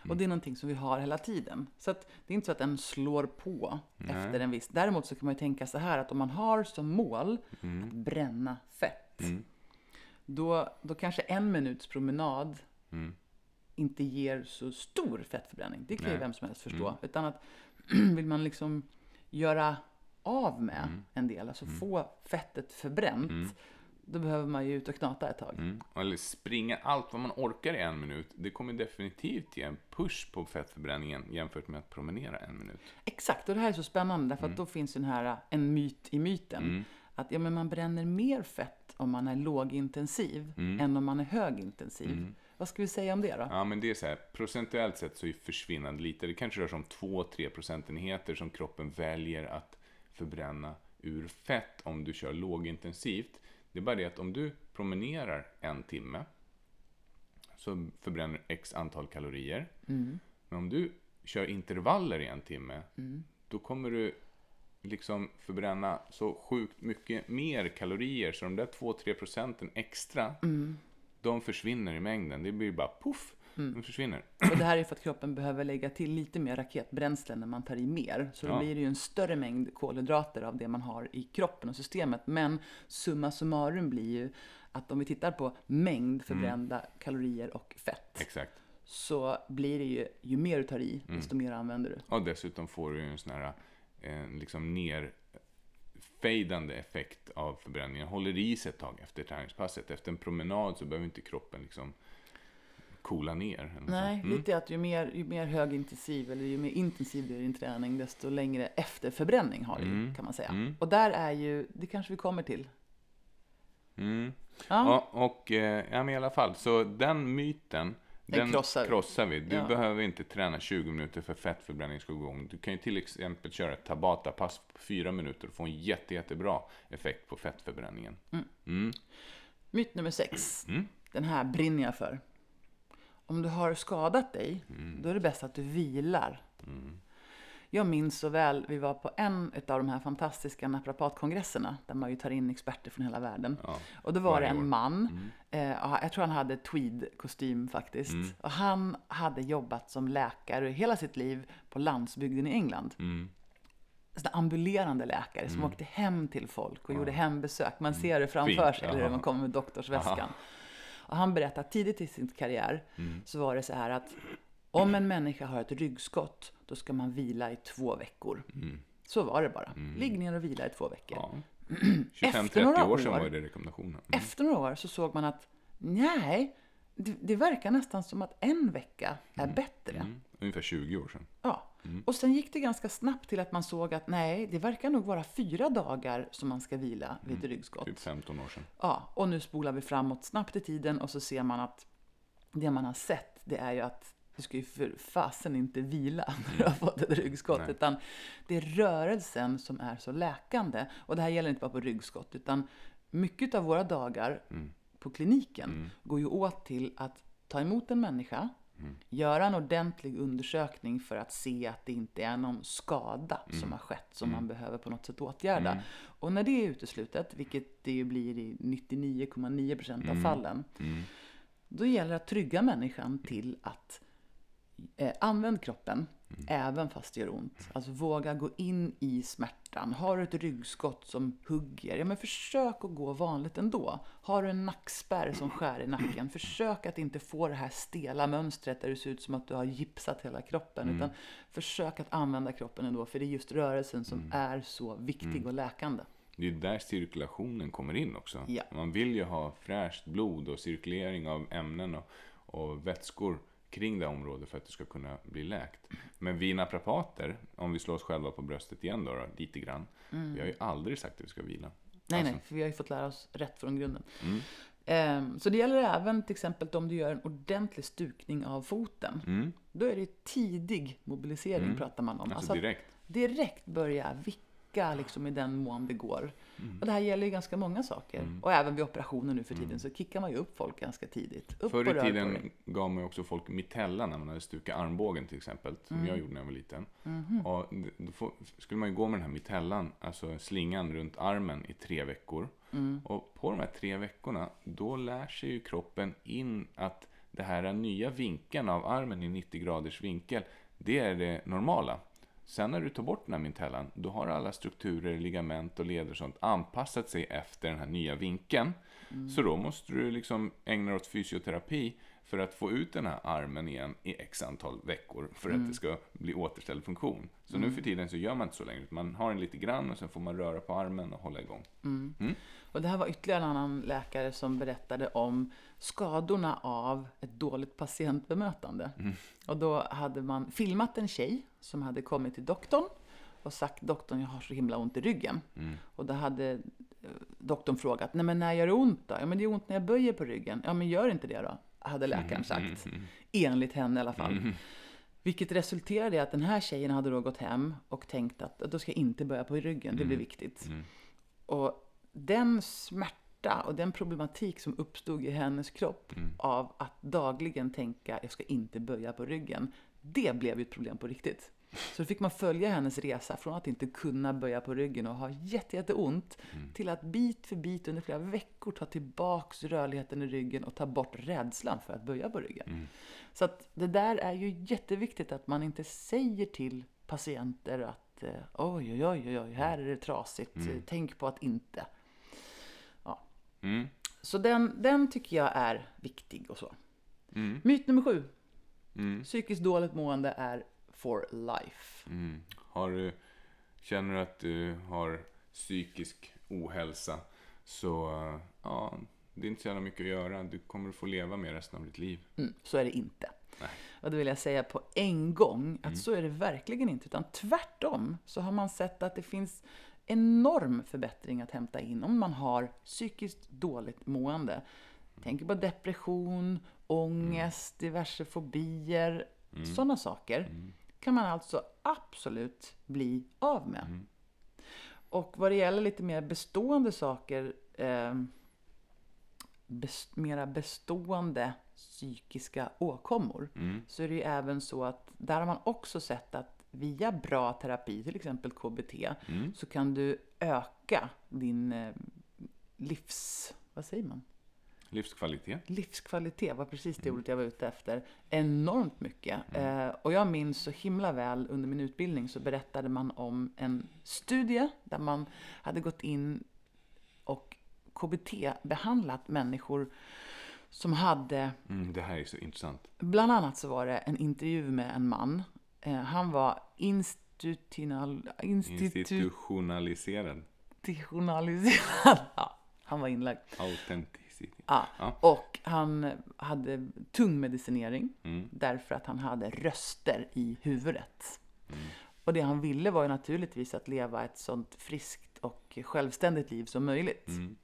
Och det är någonting som vi har hela tiden. Så att det är inte så att den slår på efter en viss. Däremot så kan man ju tänka så här att om man har som mål att bränna fett. Då, då kanske en minuts promenad inte ger så stor fettförbränning. Det kan ju Nej. vem som helst förstå. Utan att vill man liksom göra av med en del, alltså få fettet förbränt. Då behöver man ju ut och knata ett tag. Mm. Eller springa allt vad man orkar i en minut. Det kommer definitivt ge en push på fettförbränningen jämfört med att promenera en minut. Exakt, och det här är så spännande därför att då finns den här en myt i myten. Att ja, men man bränner mer fett om man är lågintensiv än om man är högintensiv. Vad ska vi säga om det då? Ja, men det är så här, procentuellt sett så är försvinnande lite. Det kanske rör sig om 2-3 procentenheter som kroppen väljer att förbränna ur fett om du kör lågintensivt. Det är bara det att om du promenerar en timme så förbränner x antal kalorier. Men om du kör intervaller i en timme, då kommer du liksom förbränna så sjukt mycket mer kalorier så de där 2-3 procenten extra, de försvinner i mängden. Det blir bara poff, de försvinner. Och det här är för att kroppen behöver lägga till lite mer raketbränsle när man tar i mer. Så då Ja. blir det ju en större mängd kolhydrater av det man har i kroppen och systemet. Men summa summarum blir ju att om vi tittar på mängd förbrända kalorier och fett Exakt. så blir det ju, ju mer du tar i, desto mer använder du. Och dessutom får du ju en sån här eh, liksom nerfejdande effekt av förbränningen. Håller i sig ett tag efter träningspasset. Efter en promenad så behöver inte kroppen liksom coola ner. Nej, Mm. lite att ju mer, ju mer högintensiv eller ju mer intensiv du är i din träning, desto längre efter förbränning har du Mm. kan man säga. Mm. Och där är ju, det kanske vi kommer till. Mm. Ja, Ja, och eh, ja, men i alla fall, så den myten, Den krossar krossar, vi. Du Ja. behöver inte träna 20 minuter för fettförbränning ska gå igång. Du kan ju till exempel köra ett Tabata-pass på 4 minuter och få en jätte, jättebra effekt på fettförbränningen. Mm. myt nummer sex. Mm. Den här brinner jag för. Om du har skadat dig, Mm. då är det bäst att du vilar. Jag minns så väl, vi var på en av de här fantastiska naprapatkongresserna, där man ju tar in experter från hela världen. Ja. Och då var det en år. man, eh, ja, jag tror han hade tweed-kostym faktiskt. Mm. Och han hade jobbat som läkare hela sitt liv på landsbygden i England. Mm. Sådana ambulerande läkare som åkte hem till folk och gjorde hembesök. Man ser det framför Mm. Fint, sig, eller man kommer med doktorsväskan. Och han berättade att tidigt i sin karriär Mm. så var det så här att om en människa har ett ryggskott, då ska man vila i två veckor. Så var det bara. Ligg ner och vila i två veckor. Mm. Ja. Efter 25-30 några år sedan var det rekommendationen. Mm. Efter några år så såg man att nej, det, det verkar nästan som att en vecka är bättre. Mm. Ungefär 20 år sedan. Ja. Och sen gick det ganska snabbt till att man såg att nej, det verkar nog vara fyra dagar som man ska vila vid ett ryggskott. Typ 15 år sedan. Ja, och nu spolar vi framåt snabbt i tiden och så ser man att det man har sett, det är ju att du ska ju för fasen inte vila när du har fått ett ryggskott, Nej. utan det är rörelsen som är så läkande. Och det här gäller inte bara på ryggskott, utan mycket av våra dagar på kliniken går ju åt till att ta emot en människa, göra en ordentlig undersökning för att se att det inte är någon skada som har skett som man behöver på något sätt åtgärda. Och när det är uteslutet, vilket det ju blir i 99,9% av fallen, då gäller det att trygga människan till att eh, använd kroppen även fast det gör ont. Alltså våga gå in i smärtan. Har du ett ryggskott som hugger, ja men försök att gå vanligt ändå. Har du en nackspärr som skär i nacken, försök att inte få det här stela mönstret där det ser ut som att du har gipsat hela kroppen. Utan försök att använda kroppen ändå, för det är just rörelsen som är så viktig och läkande. Det är där cirkulationen kommer in också. Ja. Man vill ju ha fräscht blod och cirkulering av ämnen och, och vätskor kring det området för att det ska kunna bli läkt. Men vi naprapater, om vi slår oss själva på bröstet igen då, då lite grann. Vi har ju aldrig sagt att vi ska vila. Nej, Alltså, nej, för vi har ju fått lära oss rätt från grunden. Mm. Ehm, Så det gäller även till exempel om du gör en ordentlig stukning av foten. Mm. Då är det tidig mobilisering Mm. pratar man om. Alltså att direkt. direkt börja vicka liksom i den mån det går. Mm. Och det här gäller ju ganska många saker. Och även vid operationer nu för tiden så kickar man ju upp folk ganska tidigt. Upp Förr i tiden gav man ju också folk mitella när man hade stukat armbågen till exempel. Som Mm. jag gjorde när jag var liten. Mhm. Och då får, skulle man ju gå med den här mitellan, alltså slingan runt armen i tre veckor. Mm. Och på de här tre veckorna, då lär sig ju kroppen in att det här nya vinkeln av armen i 90 graders vinkel, det är det normala. Sen när du tar bort den här mintellan, då har alla strukturer, ligament och leder och sånt anpassat sig efter den här nya vinkeln. Så då måste du liksom ägna dig åt fysioterapi för att få ut den här armen igen i x antal veckor för att det ska bli återställd funktion. Så nu för tiden så gör man inte så längre. Man har den lite grann och sen får man röra på armen och hålla igång. Och det här var ytterligare en annan läkare som berättade om skadorna av ett dåligt patientbemötande. Och då hade man filmat en tjej som hade kommit till doktorn och sagt doktorn, jag har så himla ont i ryggen. Och då hade eh, doktorn frågat, nej men när gör det ont då? Ja men det gör ont när jag böjer på ryggen. Ja men gör inte det då? Hade läkaren Mm, sagt. Enligt henne i alla fall. Vilket resulterade i att den här tjejen hade då gått hem och tänkt att då ska jag inte börja på ryggen, det blir viktigt. Och den smärta och den problematik som uppstod i hennes kropp av att dagligen tänka jag ska inte böja på ryggen, det blev ju ett problem på riktigt. Så då fick man följa hennes resa från att inte kunna böja på ryggen och ha jätte, jätteont till att bit för bit under flera veckor ta tillbaks rörligheten i ryggen och ta bort rädslan för att böja på ryggen. Så att det där är ju jätteviktigt att man inte säger till patienter att eh, oj, oj, oj, oj, här är det trasigt, tänk på att inte. Ja. Mm. Så den, den tycker jag är viktig och så. Mm. Myt nummer sju. Mm. Psykiskt dåligt mående är for life. Mm. Har du, känner du att du har psykisk ohälsa så ja, det är inte så jävla mycket att göra. Du kommer att få leva med resten av ditt liv. Mm, så är det inte. Nej. Och det vill jag säga på en gång att så är det verkligen inte. Utan tvärtom så har man sett att det finns enorm förbättring att hämta in om man har psykiskt dåligt mående. Tänk på depression, ångest, diverse fobier, sådana saker kan man alltså absolut bli av med. Och vad det gäller lite mer bestående saker, eh, best, mera bestående psykiska åkommor, så är det ju även så att där har man också sett att via bra terapi, till exempel KBT, så kan du öka din eh, livs... Vad säger man? Livskvalitet. livskvalitet var precis det ordet jag var ute efter. Enormt mycket. Eh, och jag minns så himla väl under min utbildning så berättade man om en studie där man hade gått in och KBT-behandlat människor som hade Mm, det här är så intressant. Bland annat så var det en intervju med en man. Eh, han var institutional, institu, Institutionaliserad. institutionaliserad. Ja, han var inlagd. Authenticity. Ja. Ja. Och han hade tung medicinering Mm. därför att han hade röster i huvudet. Mm. Och det han ville var ju naturligtvis att leva ett sånt friskt och självständigt liv som möjligt. Mm.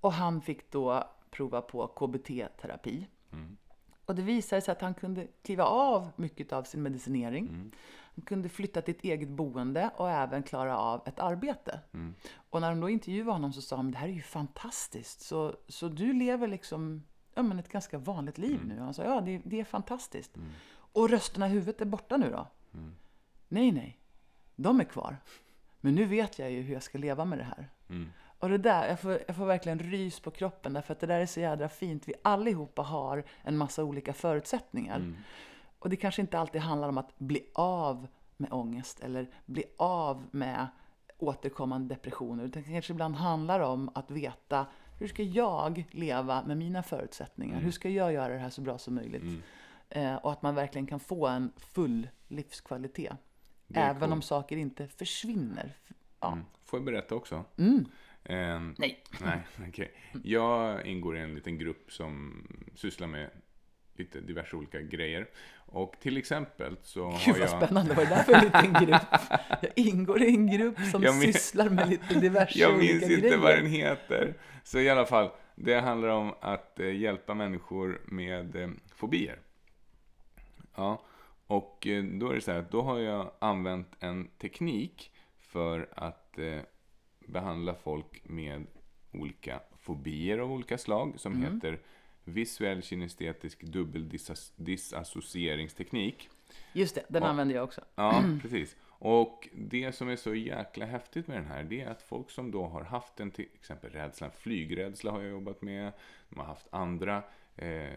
Och han fick då prova på KBT-terapi. Mm. Och det visade sig att han kunde kliva av mycket av sin medicinering. Mm. Han kunde flytta till ett eget boende och även klara av ett arbete. Mm. Och när de då intervjuade honom så sa de det här är ju fantastiskt. Så, så du lever liksom ja, men ett ganska vanligt liv Mm. nu. Han sa ja, det, det är fantastiskt. Och rösterna i huvudet är borta nu då? Mm. Nej, nej. De är kvar. Men nu vet jag ju hur jag ska leva med det här. Mm. Och det där, jag får, jag får verkligen rys på kroppen därför att det där är så jädra fint. Vi allihopa har en massa olika förutsättningar. Mm. Och det kanske inte alltid handlar om att bli av med ångest eller bli av med återkommande depressioner. Utan det kanske ibland handlar om att veta hur ska jag leva med mina förutsättningar? Hur ska jag göra det här så bra som möjligt? Mm. Eh, och att man verkligen kan få en full livskvalitet. Även coolt. om saker inte försvinner. Ja. Mm. Får jag berätta också? Ehm, Nej. Nej, okej. Jag ingår i en liten grupp som sysslar med lite diverse olika grejer. Och till exempel så Gud har vad jag... spännande, vad är det där för en liten grupp? Jag ingår i en grupp som Jag min- sysslar med lite diverse Jag olika minns inte grejer. vad den heter. Så i alla fall, det handlar om att eh, hjälpa människor med eh, fobier. Ja, och eh, då är det så här att då har jag använt en teknik för att eh, behandla folk med olika fobier av olika slag som Mm. heter visuell kinestetisk dubbeldissocieringsteknik. Just det, den Ja. använder jag också. Ja, precis. Och det som är så jäkla häftigt med den här, det är att folk som då har haft en till exempel rädsla, flygrädsla har jag jobbat med, de har haft andra eh,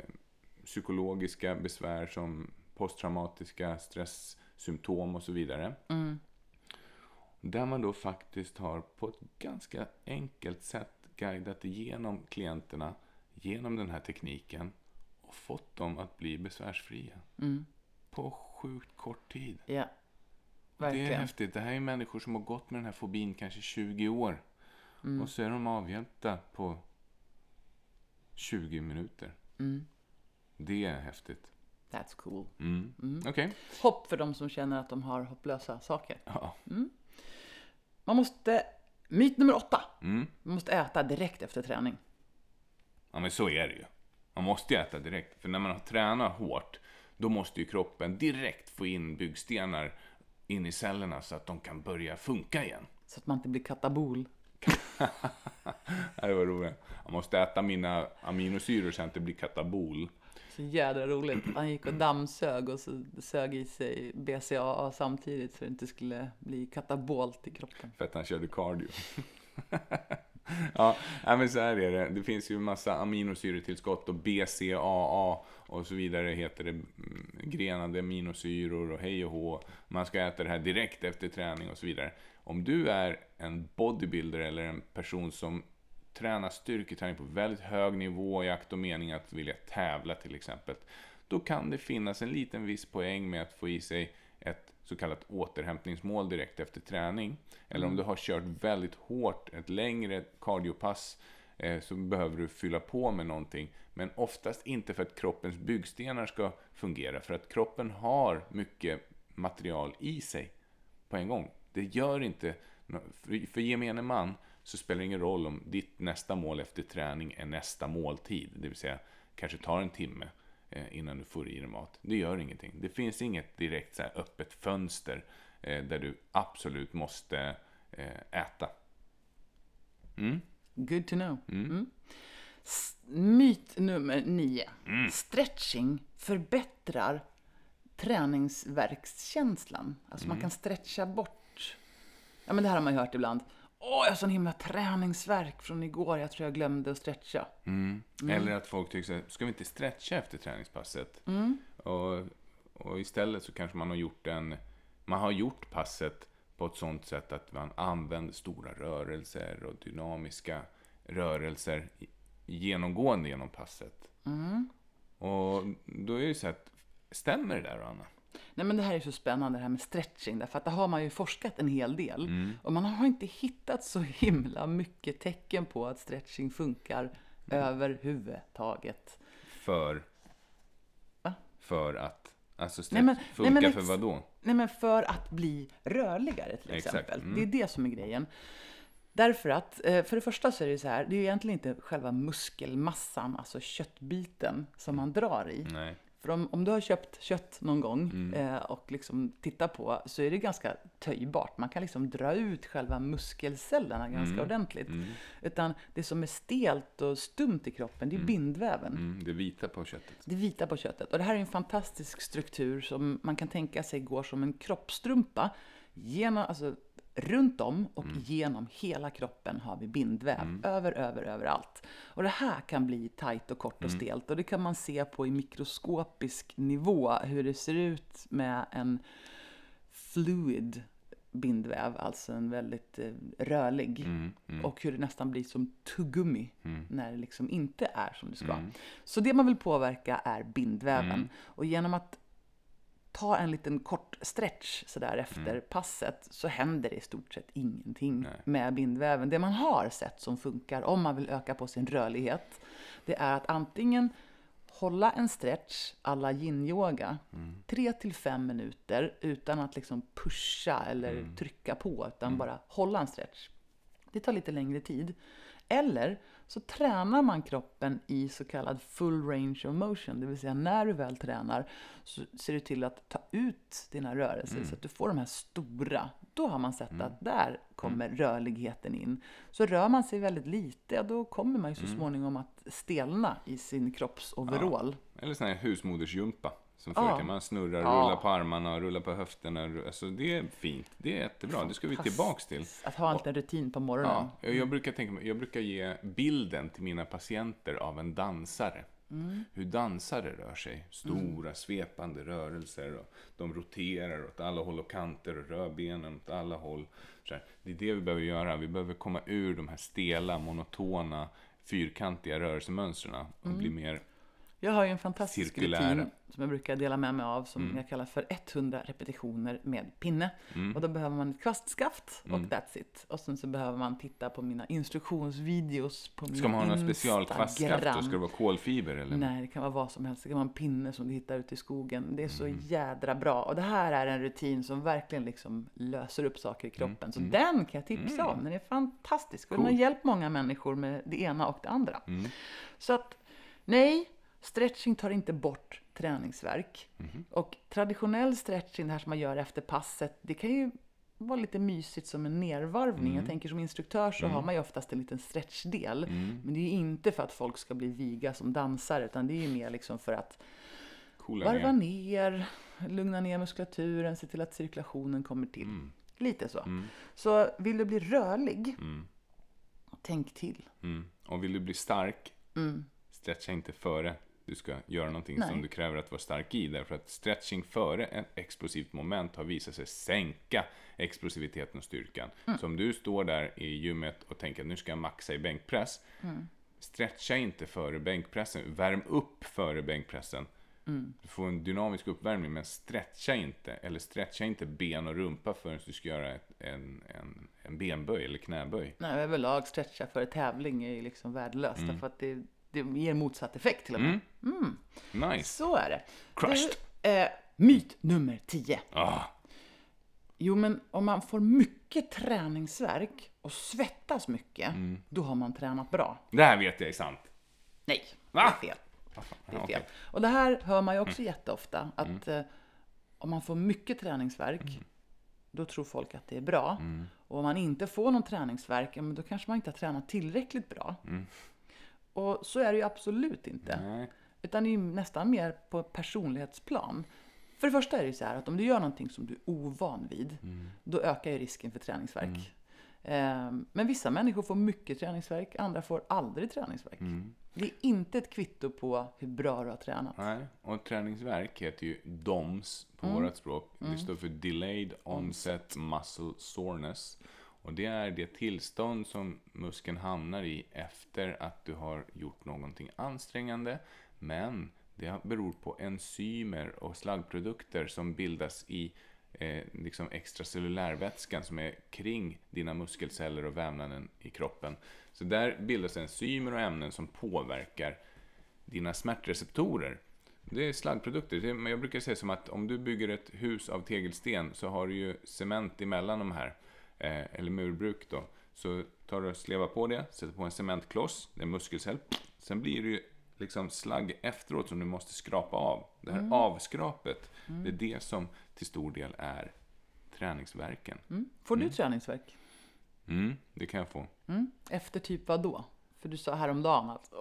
psykologiska besvär som posttraumatiska stresssymptom och så vidare. Mm. Där man då faktiskt har på ett ganska enkelt sätt guidat igenom klienterna genom den här tekniken och fått dem att bli besvärsfria Mm. på sjukt kort tid. Ja, Det är verkligen. häftigt. Det här är människor som har gått med den här fobin kanske 20 år. Mm. Och så är de avhjälpta på 20 minuter. Mm. Det är häftigt. That's cool. Mm. Okej. Hopp för de som känner att de har hopplösa saker. Ja. Man måste, myt nummer åtta, Mm. man måste äta direkt efter träning. ja, men så är det ju. Man måste ju äta direkt. För när man har tränat hårt, då måste ju kroppen direkt få in byggstenar in i cellerna så att de kan börja funka igen. Så att man inte blir katabol. Det var roligt. Jag måste äta mina aminosyror så jag inte blir katabol. Så jädra roligt. Han gick och dammsög och så sög i sig BCAA samtidigt så det inte skulle bli katabolt i kroppen. För att han körde cardio. ja, men så här är det. Det finns ju massa aminosyretillskott och BCAA och så vidare heter det. mm, Grenade aminosyror och hej och hå. Man ska äta det här direkt efter träning och så vidare. Om du är en bodybuilder eller en person som tränar styrketräning på väldigt hög nivå i akt och mening att vilja tävla till exempel. Då kan det finnas en liten viss poäng med att få i sig ett så kallat återhämtningsmål direkt efter träning. Eller om du har kört väldigt hårt, ett längre cardiopass, eh, så behöver du fylla på med någonting. Men oftast inte för att kroppens byggstenar ska fungera, för att kroppen har mycket material i sig på en gång. Det gör inte, för gemene man så spelar det ingen roll om ditt nästa mål efter träning är nästa måltid, det vill säga kanske tar en timme eh, innan du får i dig mat. Det gör ingenting. Det finns inget direkt så öppet fönster eh, där du absolut måste eh, äta. Mm. Good to know. Mm. S- Myt nummer nio. Mm. Stretching förbättrar träningsverkskänslan. Alltså Mm. man kan stretcha bort. Ja men det här har man ju hört ibland. Åh, jag har sån himla träningsverk från igår. Jag tror jag glömde att stretcha. Eller att folk tycker så här, ska vi inte stretcha efter träningspasset? Och, och istället så kanske man har gjort en, man har gjort passet på ett sånt sätt att man använder stora rörelser och dynamiska rörelser genomgående genom passet. Och då är det så att, stämmer det där Anna? Nej men det här är så spännande det här med stretching. Därför att det har man ju forskat en hel del. Mm. Och man har inte hittat så himla mycket tecken på att stretching funkar Mm. överhuvudtaget. För? Va? För att? Alltså Nej, men- stretch, nej, funkar men för ex- vad då? Nej, men för att bli rörligare till exempel. mm. Det är det som är grejen. Därför att, eh, för det första så är det så här, det är ju egentligen inte själva muskelmassan, alltså köttbiten, som man drar i. Nej. För om, om du har köpt kött någon gång Mm. eh, och liksom tittar på så är det ganska töjbart. Man kan liksom dra ut själva muskelcellerna ganska Mm. ordentligt. Utan det som är stelt och stumt i kroppen, det är bindväven. Mm, det vita på köttet. Det vita på köttet. Och det här är en fantastisk struktur som man kan tänka sig går som en kroppstrumpa. Genom, alltså, runt om och genom hela kroppen har vi bindväv. Över, över, överallt. Och det här kan bli tajt och kort och stelt. Och det kan man se på i mikroskopisk nivå. Hur det ser ut med en fluid bindväv, alltså en väldigt eh, rörlig. Mm, Och hur det nästan blir som tuggummi när det liksom inte är som det ska. Mm. Så det man vill påverka är bindväven. Och genom att ta en liten kort stretch sådär efter Mm. passet så händer det i stort sett ingenting Nej. med bindväven. Det man har sett som funkar om man vill öka på sin rörlighet det är att antingen hålla en stretch alla yin-yoga, Mm. tre till fem minuter utan att liksom pusha eller Mm. trycka på, utan bara hålla en stretch. Det tar lite längre tid. Eller så tränar man kroppen i så kallad full range of motion, det vill säga när du väl tränar så ser du till att ta ut dina rörelser så att du får de här stora. Då har man sett att där kommer rörligheten in. Så rör man sig väldigt lite, ja, då kommer man ju så småningom att stelna i sin kroppsoverall. Eller sån här husmodersjumpa. Som Ja. förr kan man snurra, Ja. rulla på armarna, rulla på höfterna. Alltså det är fint. Det är jättebra. Det ska vi tillbaks till. Att ha en liten rutin på morgonen. Ja, jag brukar tänka jag brukar ge bilden till mina patienter av en dansare. Hur dansare rör sig. Stora svepande rörelser. Och de roterar åt alla håll och kanter och rör benen åt alla håll. Det är det vi behöver göra. Vi behöver komma ur de här stela, monotona, fyrkantiga rörelsemönstren och bli mer Jag har ju en fantastisk Cirkulära. rutin som jag brukar dela med mig av som jag kallar för 100 repetitioner med pinne. Och då behöver man ett kvastskaft och that's it. Och sen så behöver man titta på mina instruktionsvideos på min Ska man ha någon special kvastskaft då? Instagram. Ska det vara kolfiber eller? Nej, det kan vara vad som helst. Det kan vara en pinne som du hittar ute i skogen. Det är så Mm. jädra bra. Och det här är en rutin som verkligen liksom löser upp saker i Mm. kroppen. Så den kan jag tipsa om. Den är fantastisk. Och den har Cool. hjälpt många människor med det ena och det andra. Mm. Så att, nej, Stretching tar inte bort träningsvärk. Och traditionell stretching, det här som man gör efter passet, det kan ju vara lite mysigt som en nervarvning. Jag tänker som instruktör så har man ju oftast en liten stretchdel. Men det är ju inte för att folk ska bli viga som dansare, utan det är ju mer liksom för att Coola varva ner. ner, lugna ner muskulaturen, se till att cirkulationen kommer till. Mm. Lite så. Så vill du bli rörlig, tänk till. Mm. Och vill du bli stark, stretcha inte före du ska göra någonting Nej. som du kräver att vara stark i. Därför att stretching före ett explosivt moment har visat sig sänka explosiviteten och styrkan. Så om du står där i gymmet och tänker att nu ska jag maxa i bänkpress. Stretcha inte före bänkpressen. Värm upp före bänkpressen. Du får en dynamisk uppvärmning, men stretcha inte. Eller stretcha inte ben och rumpa förrän du ska göra ett, en, en, en benböj eller knäböj. Nej, överlag stretcha för tävling är ju liksom värdelöst. Mm. Därför att det, det ger motsatt effekt till och med. Nice. Så är det. Crushed. Du, eh, myt nummer 10. Ah, Jo, men om man får mycket träningsvärk och svettas mycket, Mm. då har man tränat bra. det här vet jag är sant. Nej, Va? det är fel. Det är fel. Mm. Och det här hör man ju också jätteofta, att eh, om man får mycket träningsvärk, Mm. då tror folk att det är bra. Och om man inte får någon men då kanske man inte har tränat tillräckligt bra. Mm. Och så är det ju absolut inte. Nej. Utan det är ju nästan mer på personlighetsplan. För det första är det ju så här att om du gör någonting som du är ovan vid, då ökar ju risken för träningsvärk. Ehm, Men vissa människor får mycket träningsvärk, andra får aldrig träningsvärk. Det är inte ett kvitto på hur bra du har tränat. Nej, och träningsvärk heter ju DOMS på Mm. vårt språk. Det står för Delayed Onset Muscle Soreness. Och det är det tillstånd som muskeln hamnar i efter att du har gjort någonting ansträngande. Men det beror på enzymer och slaggprodukter som bildas i eh, liksom extracellulärvätskan som är kring dina muskelceller och vävnaden i kroppen. Så där bildas enzymer och ämnen som påverkar dina smärtreceptorer. Det är slaggprodukter. Men jag brukar säga som att om du bygger ett hus av tegelsten så har du ju cement emellan de här, eh, eller murbruk då. Så tar du slevar på det, sätter på en cementkloss, det är muskelcell. Sen blir det ju liksom slagg efteråt som du måste skrapa av. Det här avskrapet, det är det som till stor del är träningsverken. Mm. Får du träningsvärk? Mm, det kan jag få. Mm. Efter typ vad då? För du sa häromdagen att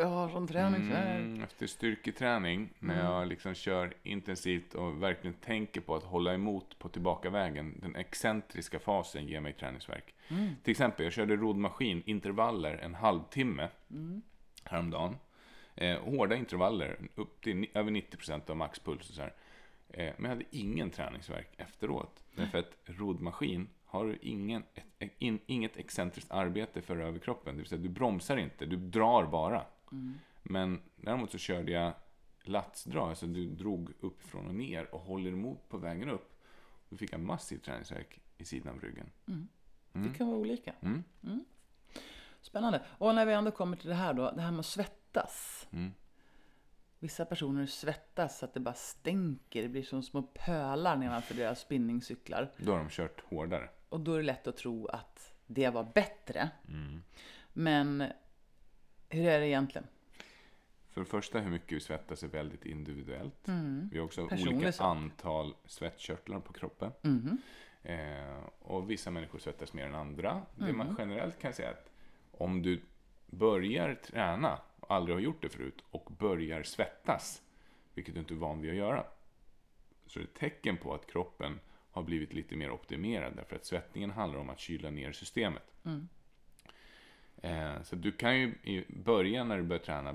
jag har sån träningsvärk. Mm, efter styrketräning, när jag liksom kör intensivt och verkligen tänker på att hålla emot på tillbakavägen, den excentriska fasen ger mig träningsvärk. Till exempel, jag körde roddmaskin, intervaller, en halvtimme häromdagen. Eh, hårda intervaller, upp till över 90% av maxpuls och så här. Eh, men jag hade ingen träningsvärk efteråt. Därför att roddmaskin har du ingen, ett, in, inget excentriskt arbete för överkroppen. Det vill säga, du bromsar inte, du drar bara. Men däremot så körde jag latsdrag, alltså du drog uppifrån och ner och håller emot på vägen upp. Då fick jag massiv träningsvärk i sidan av ryggen. Det kan vara olika. Mm. Spännande. Och när vi ändå kommer till det här då, det här med att svettas. Mm. Vissa personer svettas så att det bara stänker. Det blir som små pölar nedanför deras spinningcyklar. Då har de kört hårdare. Och då är det lätt att tro att det var bättre. Mm. Men hur är det egentligen? För det första, hur mycket vi svettas är väldigt individuellt. Vi har också Mm. Personlig olika sak. antal svettkörtlar på kroppen. Mhm. Eh, och vissa människor svettas mer än andra. Det Mm. man generellt kan säga är att om du börjar träna, och aldrig har gjort det förut, och börjar svettas, vilket du inte är van vid att göra, så är det tecken på att kroppen har blivit lite mer optimerad, därför att svettningen handlar om att kyla ner systemet. Mm. Eh, så du kan ju i början när du börjar träna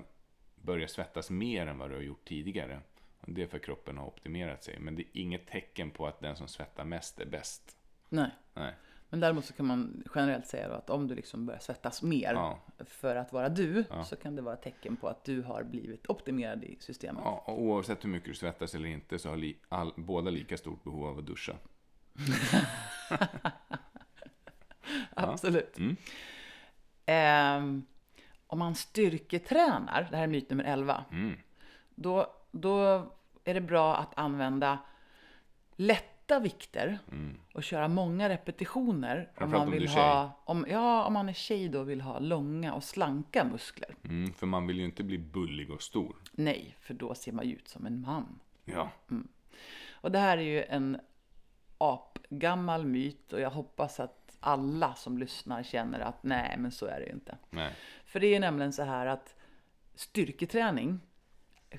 börja svettas mer än vad du har gjort tidigare. Och det är för att kroppen har optimerat sig. Men det är inget tecken på att den som svettar mest är bäst. Nej. Nej. Men däremot så kan man generellt säga då att om du liksom börjar svettas mer Ja. för att vara du, Ja. så kan det vara ett tecken på att du har blivit optimerad i systemet. Ja, och oavsett hur mycket du svettas eller inte så har li, all, båda lika stort behov av att duscha. Absolut. Mm. Ehm, om man styrketränar, det här är myt nummer 11, Mm. då, då är det bra att använda lätta vikter och köra många repetitioner. Om man om vill tjej. ha, om, ja, om man är tjej då och vill ha långa och slanka muskler. Mm, för man vill ju inte bli bullig och stor. Nej, för då ser man ju ut som en man. Ja. Och det här är ju en apgammal myt och jag hoppas att alla som lyssnar känner att nej, men så är det ju inte. Nej. För det är nämligen så här att styrketräning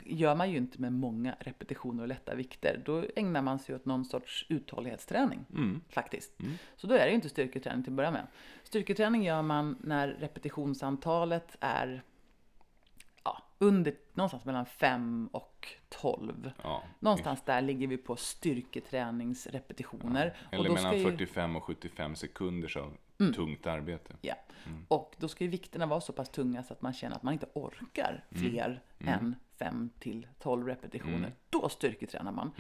gör man ju inte med många repetitioner och lätta vikter. Då ägnar man sig åt någon sorts uthållighetsträning faktiskt. Så då är det ju inte styrketräning till att börja med. Styrketräning gör man när repetitionsantalet är under någonstans mellan 5 och 12. Ja. Någonstans där ligger vi på styrketräningsrepetitioner. Eller då mellan ska ju- 45 och 75 sekunders av tungt arbete. Ja. Och då ska ju vikterna vara så pass tunga så att man känner att man inte orkar fler än 5 till 12 repetitioner. Då styrketränar man.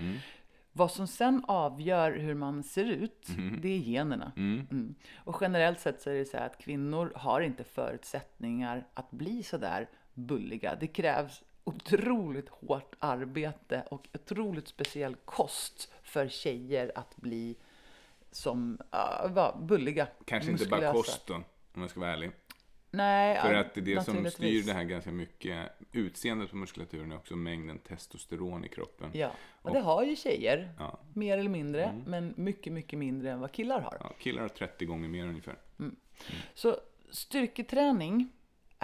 Vad som sen avgör hur man ser ut, det är generna. Mm. Och generellt sett så är det så här att kvinnor har inte förutsättningar att bli så där bulliga. Det krävs otroligt hårt arbete och otroligt speciell kost för tjejer att bli som uh, bulliga. Kanske inte bara kosten, om jag ska vara ärlig. Nej, För att det är det som styr det här ganska mycket. Utseendet på muskulaturen är också mängden testosteron i kroppen. Ja, och det har ju tjejer. Ja. Mm. Mer eller mindre, men mycket, mycket mindre än vad killar har. Ja, killar har 30 gånger mer ungefär. Så styrketräning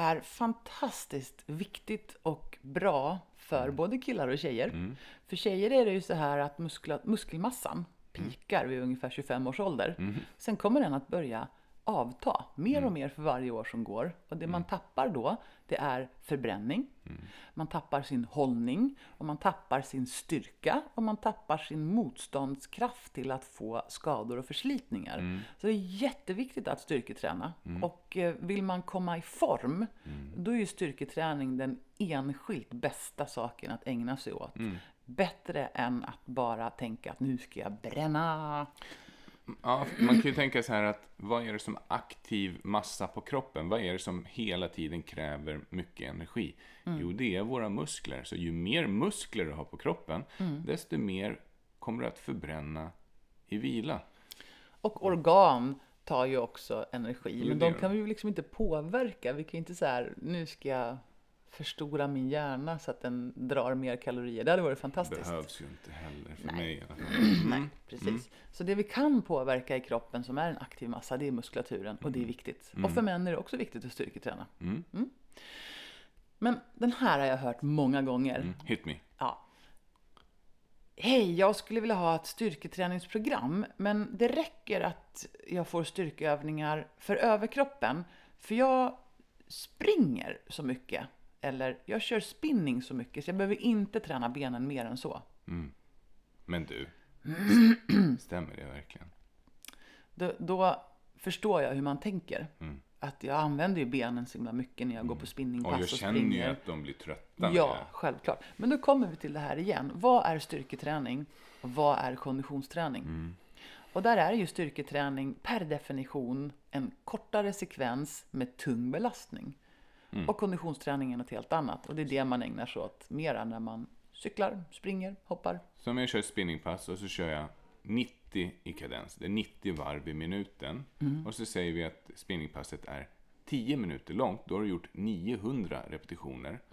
är fantastiskt viktigt och bra för Mm. både killar och tjejer. För tjejer är det ju så här att muskla, muskelmassan Mm. pikar vid ungefär 25 års ålder. Sen kommer den att börja avta mer Mm. och mer för varje år som går. Och det man tappar då, det är förbränning. Mm. Man tappar sin hållning och man tappar sin styrka och man tappar sin motståndskraft till att få skador och förslitningar. Mm. Så det är jätteviktigt att styrketräna. Och eh, vill man komma i form, Mm. då är ju styrketräning den enskilt bästa saken att ägna sig åt. Mm. Bättre än att bara tänka att nu ska jag bränna. Ja, man kan ju tänka så här att vad är det som aktiv massa på kroppen? Vad är det som hela tiden kräver mycket energi? Jo, det är våra muskler. Så ju mer muskler du har på kroppen, desto mer kommer du att förbränna i vila. Och organ tar ju också energi, men de kan vi ju liksom inte påverka. Vi kan ju inte säga nu ska jag förstora min hjärna så att den drar mer kalorier. Det hade varit fantastiskt. Behövs ju inte heller för mig i alla fall. Nej, precis. Så det vi kan påverka i kroppen som är en aktiv massa, det är muskulaturen och det är viktigt. Och för män är det också viktigt att styrketräna. Mm. Men den här har jag hört många gånger. Mm. Hit me. Ja. Hej, jag skulle vilja ha ett styrketräningsprogram, men det räcker att jag får styrkeövningar för överkroppen, för jag springer så mycket, eller jag kör spinning så mycket, så jag behöver inte träna benen mer än så. Men du, stämmer det verkligen? Då, då förstår jag hur man tänker. Att jag använder ju benen så himla mycket när jag går på Och spinningpass jag och, känner springer. ju att de blir trötta Ja, självklart. Men då kommer vi till det här igen. Vad är styrketräning? Och vad är konditionsträning? Mm. Och där är ju styrketräning per definition en kortare sekvens med tung belastning. Mm. Och konditionsträning är något helt annat. Och det är det man ägnar sig åt mera när man cyklar, springer, hoppar. Så om jag kör ett spinningpass och så kör jag 90 i kadens. Det är 90 varv i minuten. Och så säger vi att spinningpasset är 10 minuter långt. Då har du gjort 900 repetitioner.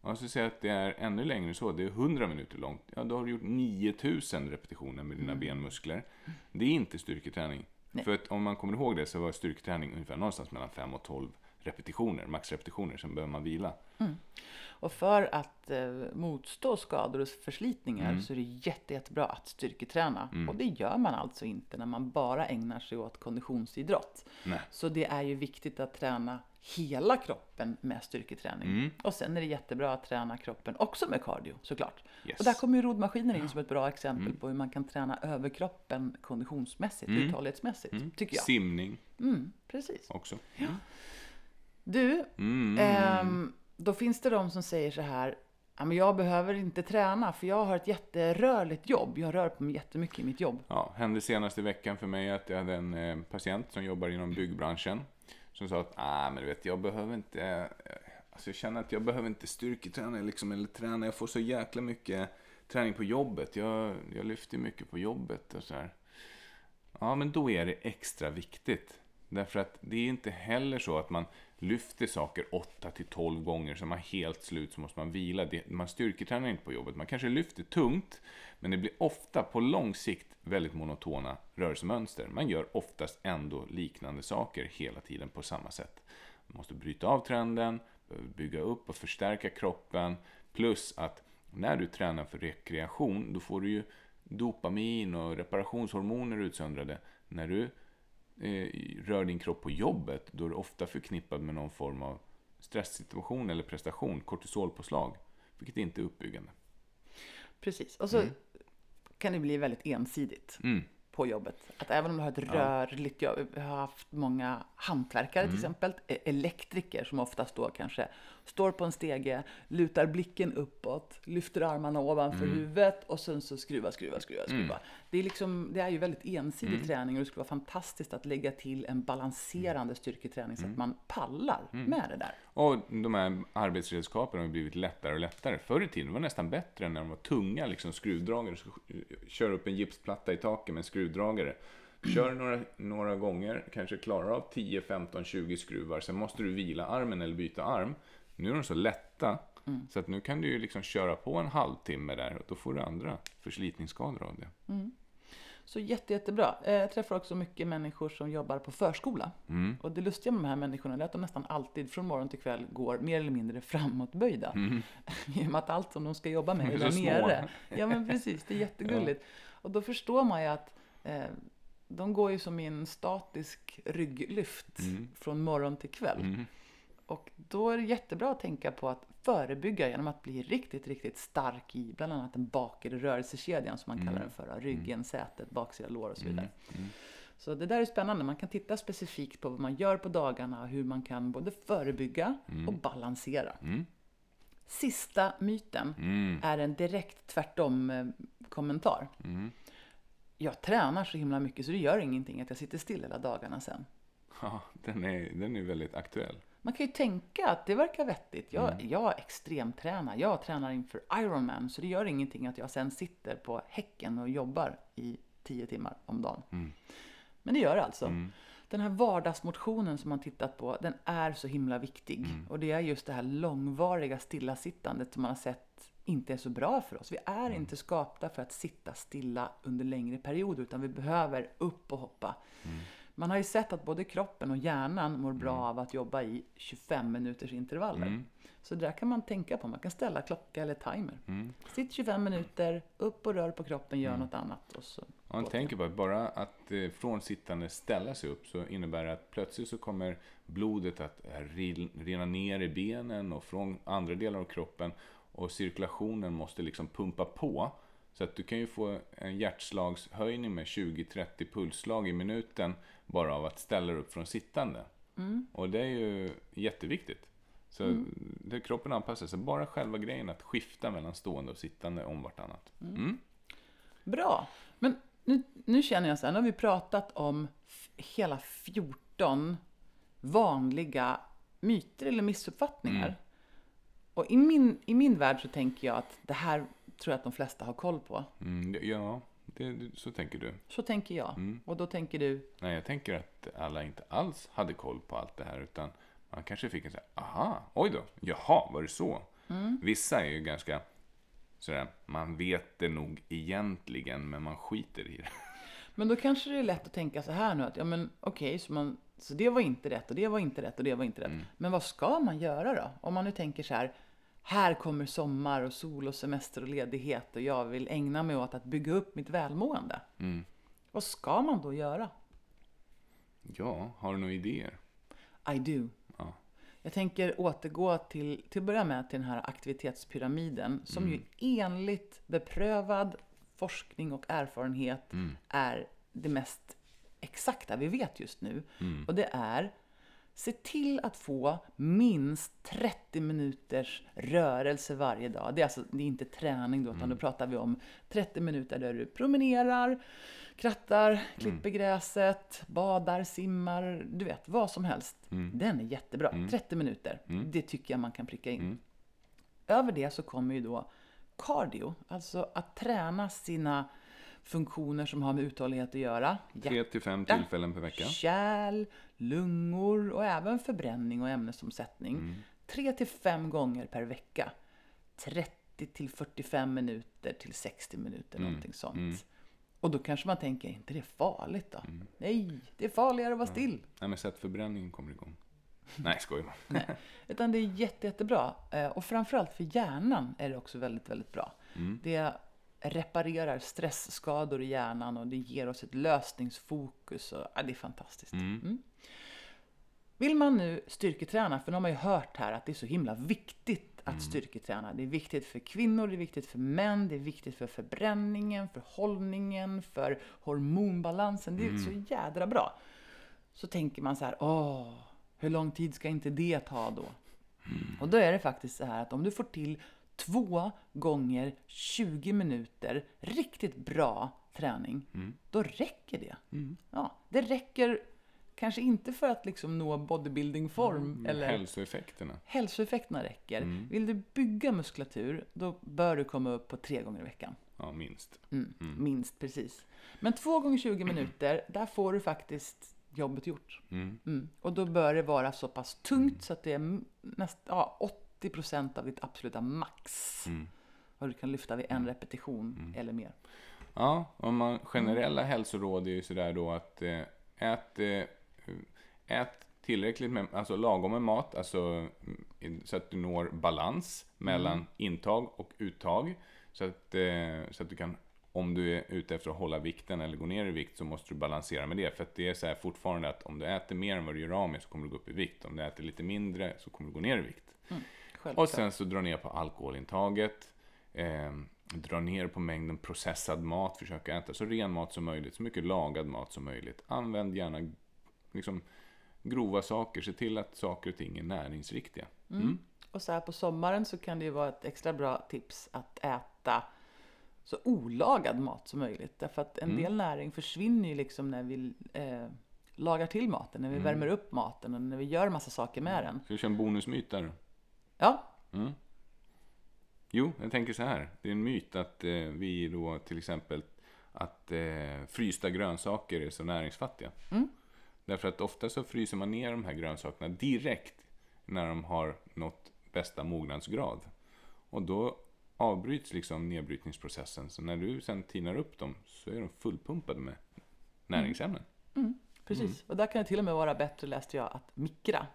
Och så säger jag att det är ännu längre så. Det är 100 minuter långt. Ja, då har du gjort 9000 repetitioner med dina benmuskler. Det är inte styrketräning. För att om man kommer ihåg det så var styrketräning ungefär någonstans mellan 5 och 12 repetitioner, maxrepetitioner. Sen behöver man vila. Och för att eh, motstå skador och förslitningar Mm. så är det jätte, jättebra att styrketräna. Och det gör man alltså inte när man bara ägnar sig åt konditionsidrott. Nej. Så det är ju viktigt att träna hela kroppen med styrketräning. Mm. Och sen är det jättebra att träna kroppen också med cardio såklart. Yes. Och där kommer ju roddmaskiner in som ett bra exempel på hur man kan träna överkroppen konditionsmässigt, uthållighetsmässigt, tycker jag. Simning Mm, precis. också. Du, Mm. ehm, då finns det de som säger så här, ja, men jag behöver inte träna för jag har ett jätterörligt jobb. Jag rör på mig jättemycket i mitt jobb. Ja, hände senaste veckan för mig att jag hade en eh, patient som jobbar inom byggbranschen. Som sa att, ah, men du vet, jag behöver inte, eh, alltså jag känner att jag behöver inte styrketräna liksom, eller träna. Jag får så jäkla mycket träning på jobbet. Jag, jag lyfter mycket på jobbet och så här. Ja, men då är det extra viktigt. Därför att det är inte heller så att man lyfter saker 8 till 12 gånger så man helt slut så måste man vila. Det, man styrketränar inte på jobbet. Man kanske lyfter tungt, men det blir ofta på lång sikt väldigt monotona rörelsemönster. Man gör oftast ändå liknande saker hela tiden på samma sätt. Man måste bryta av trenden, bygga upp och förstärka kroppen. Plus att när du tränar för rekreation, då får du ju dopamin och reparationshormoner utsöndrade. När du rör din kropp på jobbet, då är du ofta förknippad med någon form av stresssituation eller prestation, kortisolpåslag, vilket inte är uppbyggande. Precis. Och så kan det bli väldigt ensidigt Mm. på jobbet. Att även om du har ett rörligt jobb, vi har haft många hantverkare Mm. till exempel, e- elektriker som oftast då kanske står på en stege, lutar blicken uppåt, lyfter armarna ovanför Mm. huvudet och sen så skruva, skruva, skruva, skruva. Det, är liksom, det är ju väldigt ensidig Mm. träning och det skulle vara fantastiskt att lägga till en balanserande styrketräning så Mm. att man pallar med det där. Och de här arbetsredskapen har blivit lättare och lättare. Förr i tiden var det nästan bättre när de var tunga, liksom skruvdragare. Kör upp en gipsplatta i taket med en skruvdragare. Kör några, några gånger, kanske klarar av 10, 15, 20 skruvar. Sen måste du vila armen eller byta arm. Nu är de så lätta, så att nu kan du ju liksom köra på en halvtimme där och då får du andra förslitningsskador av det. Så jätte, jättebra. Eh, Jag träffar också mycket människor som jobbar på förskola. Mm. Och det lustiga med de här människorna är att de nästan alltid från morgon till kväll går mer eller mindre framåtböjda. I och med att allt som de ska jobba med är Mm. Där nere. Ja men precis, det är jättegulligt. Och då förstår man ju att eh, de går ju som i en statisk rygglyft Mm. från morgon till kväll. Mm. Och då är det jättebra att tänka på att förebygga genom att bli riktigt, riktigt stark i bland annat den bakre rörelsekedjan som man kallar den för. Ryggen, sätet, baksida lår och så vidare. Så det där är spännande. Man kan titta specifikt på vad man gör på dagarna och hur man kan både förebygga och balansera. Mm. Sista myten Mm. är en direkt tvärtom eh, kommentar. Mm. Jag tränar så himla mycket så det gör ingenting att jag sitter still hela dagarna sen. Ja, den är, den är väldigt aktuell. Man kan ju tänka att det verkar vettigt. Jag, jag extremtränar. Jag tränar inför Ironman. Så det gör ingenting att jag sen sitter på häcken och jobbar i tio timmar om dagen. Men det gör det alltså. Den här vardagsmotionen som man tittat på, den är så himla viktig. Och det är just det här långvariga stillasittandet som man har sett inte är så bra för oss. Vi är inte skapta för att sitta stilla under längre perioder, utan vi behöver upp och hoppa. Man har ju sett att både kroppen och hjärnan mår bra av att jobba i 25 minuters intervaller. Så det där kan man tänka på. Man kan ställa klocka eller timer. Sitt 25 minuter, upp och rör på kroppen, gör något annat. Och så man tänker på att bara att eh, från sittande ställa sig upp så innebär det att plötsligt så kommer blodet att rin- rinna ner i benen och från andra delar av kroppen och cirkulationen måste liksom pumpa på. Så att du kan ju få en hjärtslagshöjning med 20-30 pulsslag i minuten bara av att ställa dig upp från sittande. Och det är ju jätteviktigt. Så det, kroppen anpassar sig. Bara själva grejen att skifta mellan stående och sittande om vartannat. Mm. Bra. Men nu, nu känner jag så här, nu har vi pratat om hela 14 vanliga myter eller missuppfattningar. Och i min, i min värld så tänker jag att det här tror jag att de flesta har koll på. Mm, ja, det, så tänker du. Så tänker jag. Mm. Och då tänker du, Nej, jag tänker att alla inte alls hade koll på allt det här, utan man kanske fick en sån här, aha, oj då, jaha, var det så? Vissa är ju ganska sådär, man vet det nog egentligen, men man skiter i det. men då kanske det är lätt att tänka så här nu att, ja men okej, så, man, så det var inte rätt och det var inte rätt och det var inte rätt. Men vad ska man göra då? Om man nu tänker så här, här kommer sommar och sol och semester och ledighet och jag vill ägna mig åt att bygga upp mitt välmående. Mm. Vad ska man då göra? Ja, har du några idéer? I do. Ja. Jag tänker återgå till, till att börja med till den här aktivitetspyramiden som ju enligt beprövad forskning och erfarenhet är det mest exakta vi vet just nu. Och det är Se till att få minst 30 minuters rörelse varje dag. Det är alltså det är inte träning då, utan då pratar vi om 30 minuter där du promenerar, krattar, klipper gräset, badar, simmar, du vet, vad som helst. Den är jättebra. 30 minuter, det tycker jag man kan pricka in. Över det så kommer ju då cardio, alltså att träna sina funktioner som har med uthållighet att göra. Tre till fem Ja. tillfällen per vecka. Kärl, lungor och även förbränning och ämnesomsättning. Mm. Tre till fem gånger per vecka. 30 till 45 minuter till 60 minuter, Mm. någonting sånt. Och då kanske man tänker, är inte det farligt då? Mm. Nej, det är farligare att vara still. Nej, men så att förbränningen kommer igång. Nej, skoj bara. Utan det är jätte, jättebra. Eh, Och framförallt för hjärnan är det också väldigt, väldigt bra. Mm. Det reparerar stressskador i hjärnan och det ger oss ett lösningsfokus. Och, ja, det är fantastiskt. Mm. Vill man nu styrketräna, för nu har man ju hört här att det är så himla viktigt att styrketräna. Det är viktigt för kvinnor, det är viktigt för män, det är viktigt för förbränningen, för hållningen, för hormonbalansen. Det är så jädra bra. Så tänker man så här, åh, hur lång tid ska inte det ta då? Och då är det faktiskt så här att om du får till två gånger 20 minuter riktigt bra träning, då räcker det. Ja, det räcker kanske inte för att liksom nå bodybuilding-form Men eller Hälsoeffekterna. hälsoeffekterna räcker. Vill du bygga muskulatur, då bör du komma upp på tre gånger i veckan. Ja, minst. Mm, Minst precis. Men två gånger 20 minuter, där får du faktiskt jobbet gjort. Mm. Mm. Och då bör det vara så pass tungt så att det är näst, ja, 80% av ditt absoluta max. Mm. Vad du kan lyfta vid en repetition eller mer. Ja, om man, generella hälsoråd är ju sådär då att eh, ät, eh, ät tillräckligt med, alltså lagom med mat, alltså mm, så att du når balans mellan intag och uttag. Så att, eh, så att du kan, om du är ute efter att hålla vikten eller gå ner i vikt så måste du balansera med det. För att det är så här fortfarande att om du äter mer än vad du gör av med så kommer du gå upp i vikt. Om du äter lite mindre så kommer du gå ner i vikt. Självklart. Och sen så dra ner på alkoholintaget. Eh, dra ner på mängden processad mat. Försöka äta så ren mat som möjligt. Så mycket lagad mat som möjligt. Använd gärna liksom, grova saker. Se till att saker och ting är näringsriktiga. Mm. Och så här på sommaren så kan det ju vara ett extra bra tips att äta så olagad mat som möjligt. Därför att en del näring försvinner ju liksom när vi eh, lagar till maten, när vi värmer upp maten och när vi gör massa saker med den. Ska vi köra en bonusmyt där? Ja, Jo, jag tänker så här. Det är en myt att eh, vi då till exempel att eh, frysta grönsaker är så näringsfattiga. Därför att ofta så fryser man ner de här grönsakerna direkt när de har nått bästa mognadsgrad. Och då avbryts liksom nedbrytningsprocessen. Så när du sen tinar upp dem så är de fullpumpade med näringsämnen. precis. Och där kan det till och med vara bättre, läste jag, att mikra.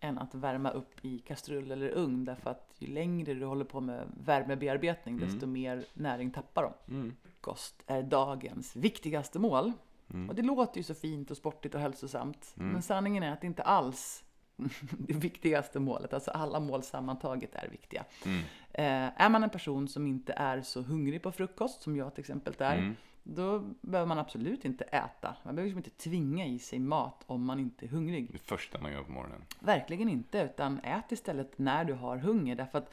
Mm. än att värma upp i kastrull eller ugn. Därför att ju längre du håller på med värmebearbetning, desto mer näring tappar de. Mm. Kost är dagens viktigaste mål. Och det låter ju så fint och sportigt och hälsosamt. Men sanningen är att det inte alls det viktigaste målet. Alltså alla mål sammantaget är viktiga. Eh, är man en person som inte är så hungrig på frukost, som jag till exempel är, då behöver man absolut inte äta. Man behöver liksom inte tvinga i sig mat om man inte är hungrig. Det första man gör på morgonen. Verkligen inte, utan ät istället när du har hunger. Därför att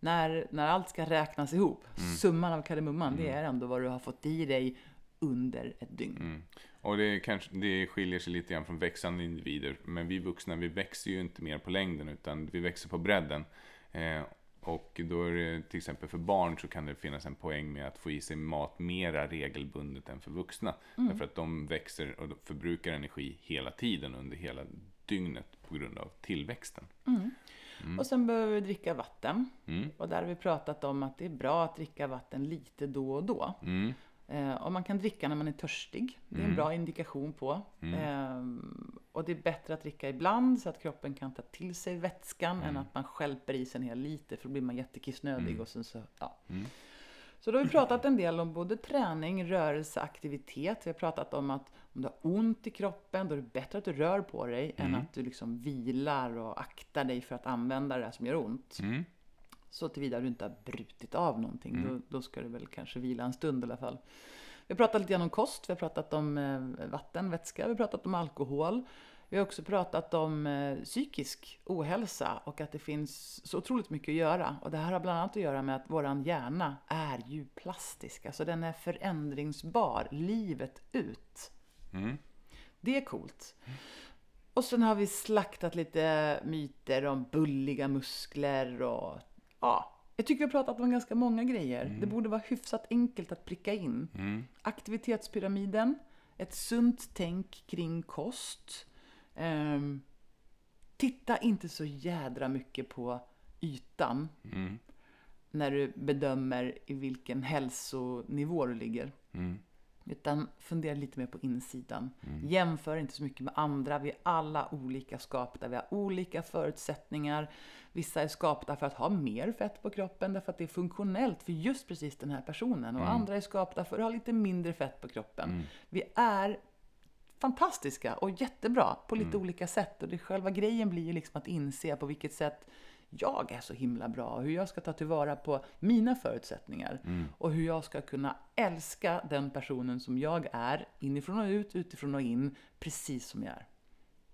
när, när allt ska räknas ihop, summan av kardemumman, det är ändå vad du har fått i dig under ett dygn. Mm. Och det, kanske, det skiljer sig lite grann från växande individer. Men vi vuxna, vi växer ju inte mer på längden utan vi växer på bredden. Eh, och då är det till exempel för barn så kan det finnas en poäng med att få i sig mat mera regelbundet än för vuxna. Därför att de växer och förbrukar energi hela tiden under hela dygnet på grund av tillväxten. Och sen behöver vi dricka vatten. Mm. Och där har vi pratat om att det är bra att dricka vatten lite då och då. Mm. Eh, och man kan dricka när man är törstig. Det är en bra indikation på. Ehm, och det är bättre att dricka ibland så att kroppen kan ta till sig vätskan än att man stjälper i sig en hel liter för då blir man jättekissnödig och sen så, ja. Så då har vi pratat en del om både träning, rörelse, aktivitet. Vi har pratat om att om du har ont i kroppen, då är det bättre att du rör på dig än att du liksom vilar och aktar dig för att använda det som gör ont. Mm. Så tillvida du inte har brutit av någonting, då, då ska du väl kanske vila en stund i alla fall. Vi har pratat lite grann om kost, vi har pratat om eh, vatten, vätska, vi har pratat om alkohol. Vi har också pratat om eh, psykisk ohälsa och att det finns så otroligt mycket att göra. Och det här har bland annat att göra med att våran hjärna är ju plastisk, alltså den är förändringsbar livet ut. Mm. Det är coolt. Och sen har vi slaktat lite myter om bulliga muskler och ja, Jag tycker vi har pratat om ganska många grejer. Det borde vara hyfsat enkelt att pricka in. Mm. Aktivitetspyramiden, ett sunt tänk kring kost. Ehm, titta inte så jädra mycket på ytan Mm. när du bedömer i vilken hälsonivå du ligger. Mm. Utan fundera lite mer på insidan. Jämför inte så mycket med andra. Vi är alla olika skapta. Vi har olika förutsättningar. Vissa är skapta för att ha mer fett på kroppen därför att det är funktionellt för just precis den här personen. Och andra är skapta för att ha lite mindre fett på kroppen. Vi är fantastiska och jättebra på lite olika sätt. Och det själva grejen blir ju liksom att inse på vilket sätt jag är så himla bra och hur jag ska ta tillvara på mina förutsättningar. Och hur jag ska kunna älska den personen som jag är, inifrån och ut, utifrån och in, precis som jag är.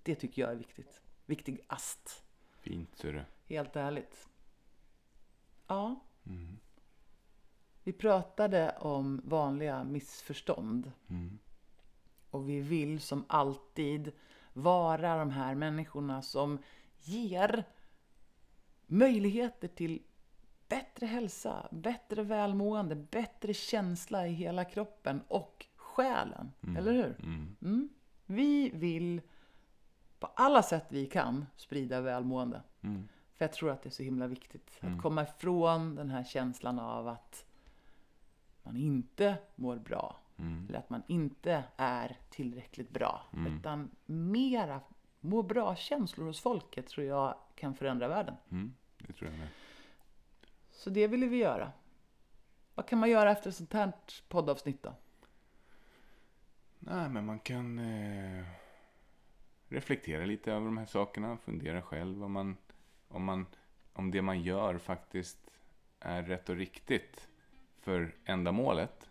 Det tycker jag är viktigt. Viktigast. Fint, ser du. Helt ärligt. Ja. Vi pratade om vanliga missförstånd. Och vi vill som alltid vara de här människorna som ger möjligheter till bättre hälsa, bättre välmående, bättre känsla i hela kroppen och själen. Eller hur? Mm. Vi vill på alla sätt vi kan sprida välmående. För jag tror att det är så himla viktigt. Att komma ifrån den här känslan av att man inte mår bra. Eller att man inte är tillräckligt bra. Utan mera må bra-känslor hos folket tror jag kan förändra världen. Mm. Det tror jag med. Så det ville vi göra. Vad kan man göra efter ett sånt här poddavsnitt då? Nej, men man kan eh, reflektera lite över de här sakerna. Fundera själv om, man, om, man, om det man gör faktiskt är rätt och riktigt för ändamålet.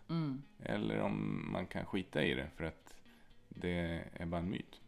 Eller om man kan skita i det för att det är bara en myt.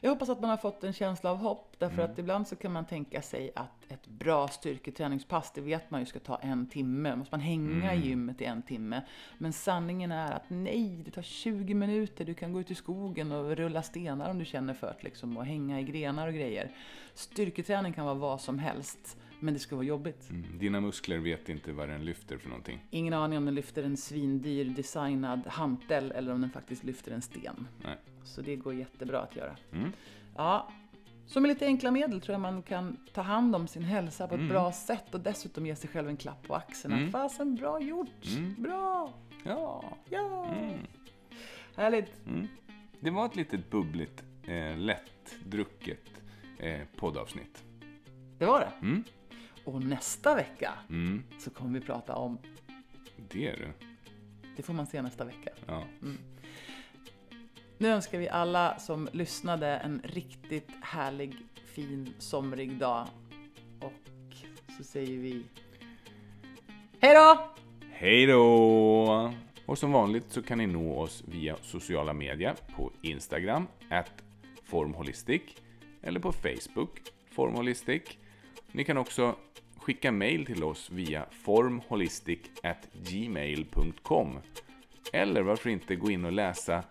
Jag hoppas att man har fått en känsla av hopp. Därför att ibland så kan man tänka sig att ett bra styrketräningspass, det vet man ju ska ta en timme. Måste man hänga i gymmet i en timme. Men sanningen är att nej, det tar 20 minuter. Du kan gå ut i skogen och rulla stenar om du känner för det. Liksom, och hänga i grenar och grejer. Styrketräning kan vara vad som helst. Men det ska vara jobbigt. Mm. Dina muskler vet inte vad den lyfter för någonting. Ingen aning om den lyfter en svindyr designad hantel eller om den faktiskt lyfter en sten. Nej. Så det går jättebra att göra. Mm. Ja, så med lite enkla medel tror jag man kan ta hand om sin hälsa på ett Mm. bra sätt och dessutom ge sig själv en klapp på axeln. Mm. Fasen, bra gjort! Bra! Ja. Ja! Mm. Härligt! Mm. Det var ett litet bubbligt, eh, lättdrucket eh, poddavsnitt. Det var det. Mm. Och nästa vecka Mm. så kommer vi prata om, Det är du. det får man se nästa vecka. Ja. Nu önskar vi alla som lyssnade en riktigt härlig, fin, somrig dag. Och så säger vi Hej då! Hej då! Och som vanligt så kan ni nå oss via sociala medier på Instagram, formholistic, eller på Facebook, formholistic. Ni kan också skicka mail till oss via formholistic@gmail.com. Eller varför inte gå in och läsa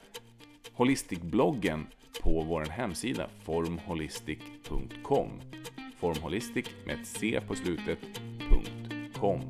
Holistic-bloggen på vår hemsida formholistic.com. Formholistic med ett C på slutet, .com.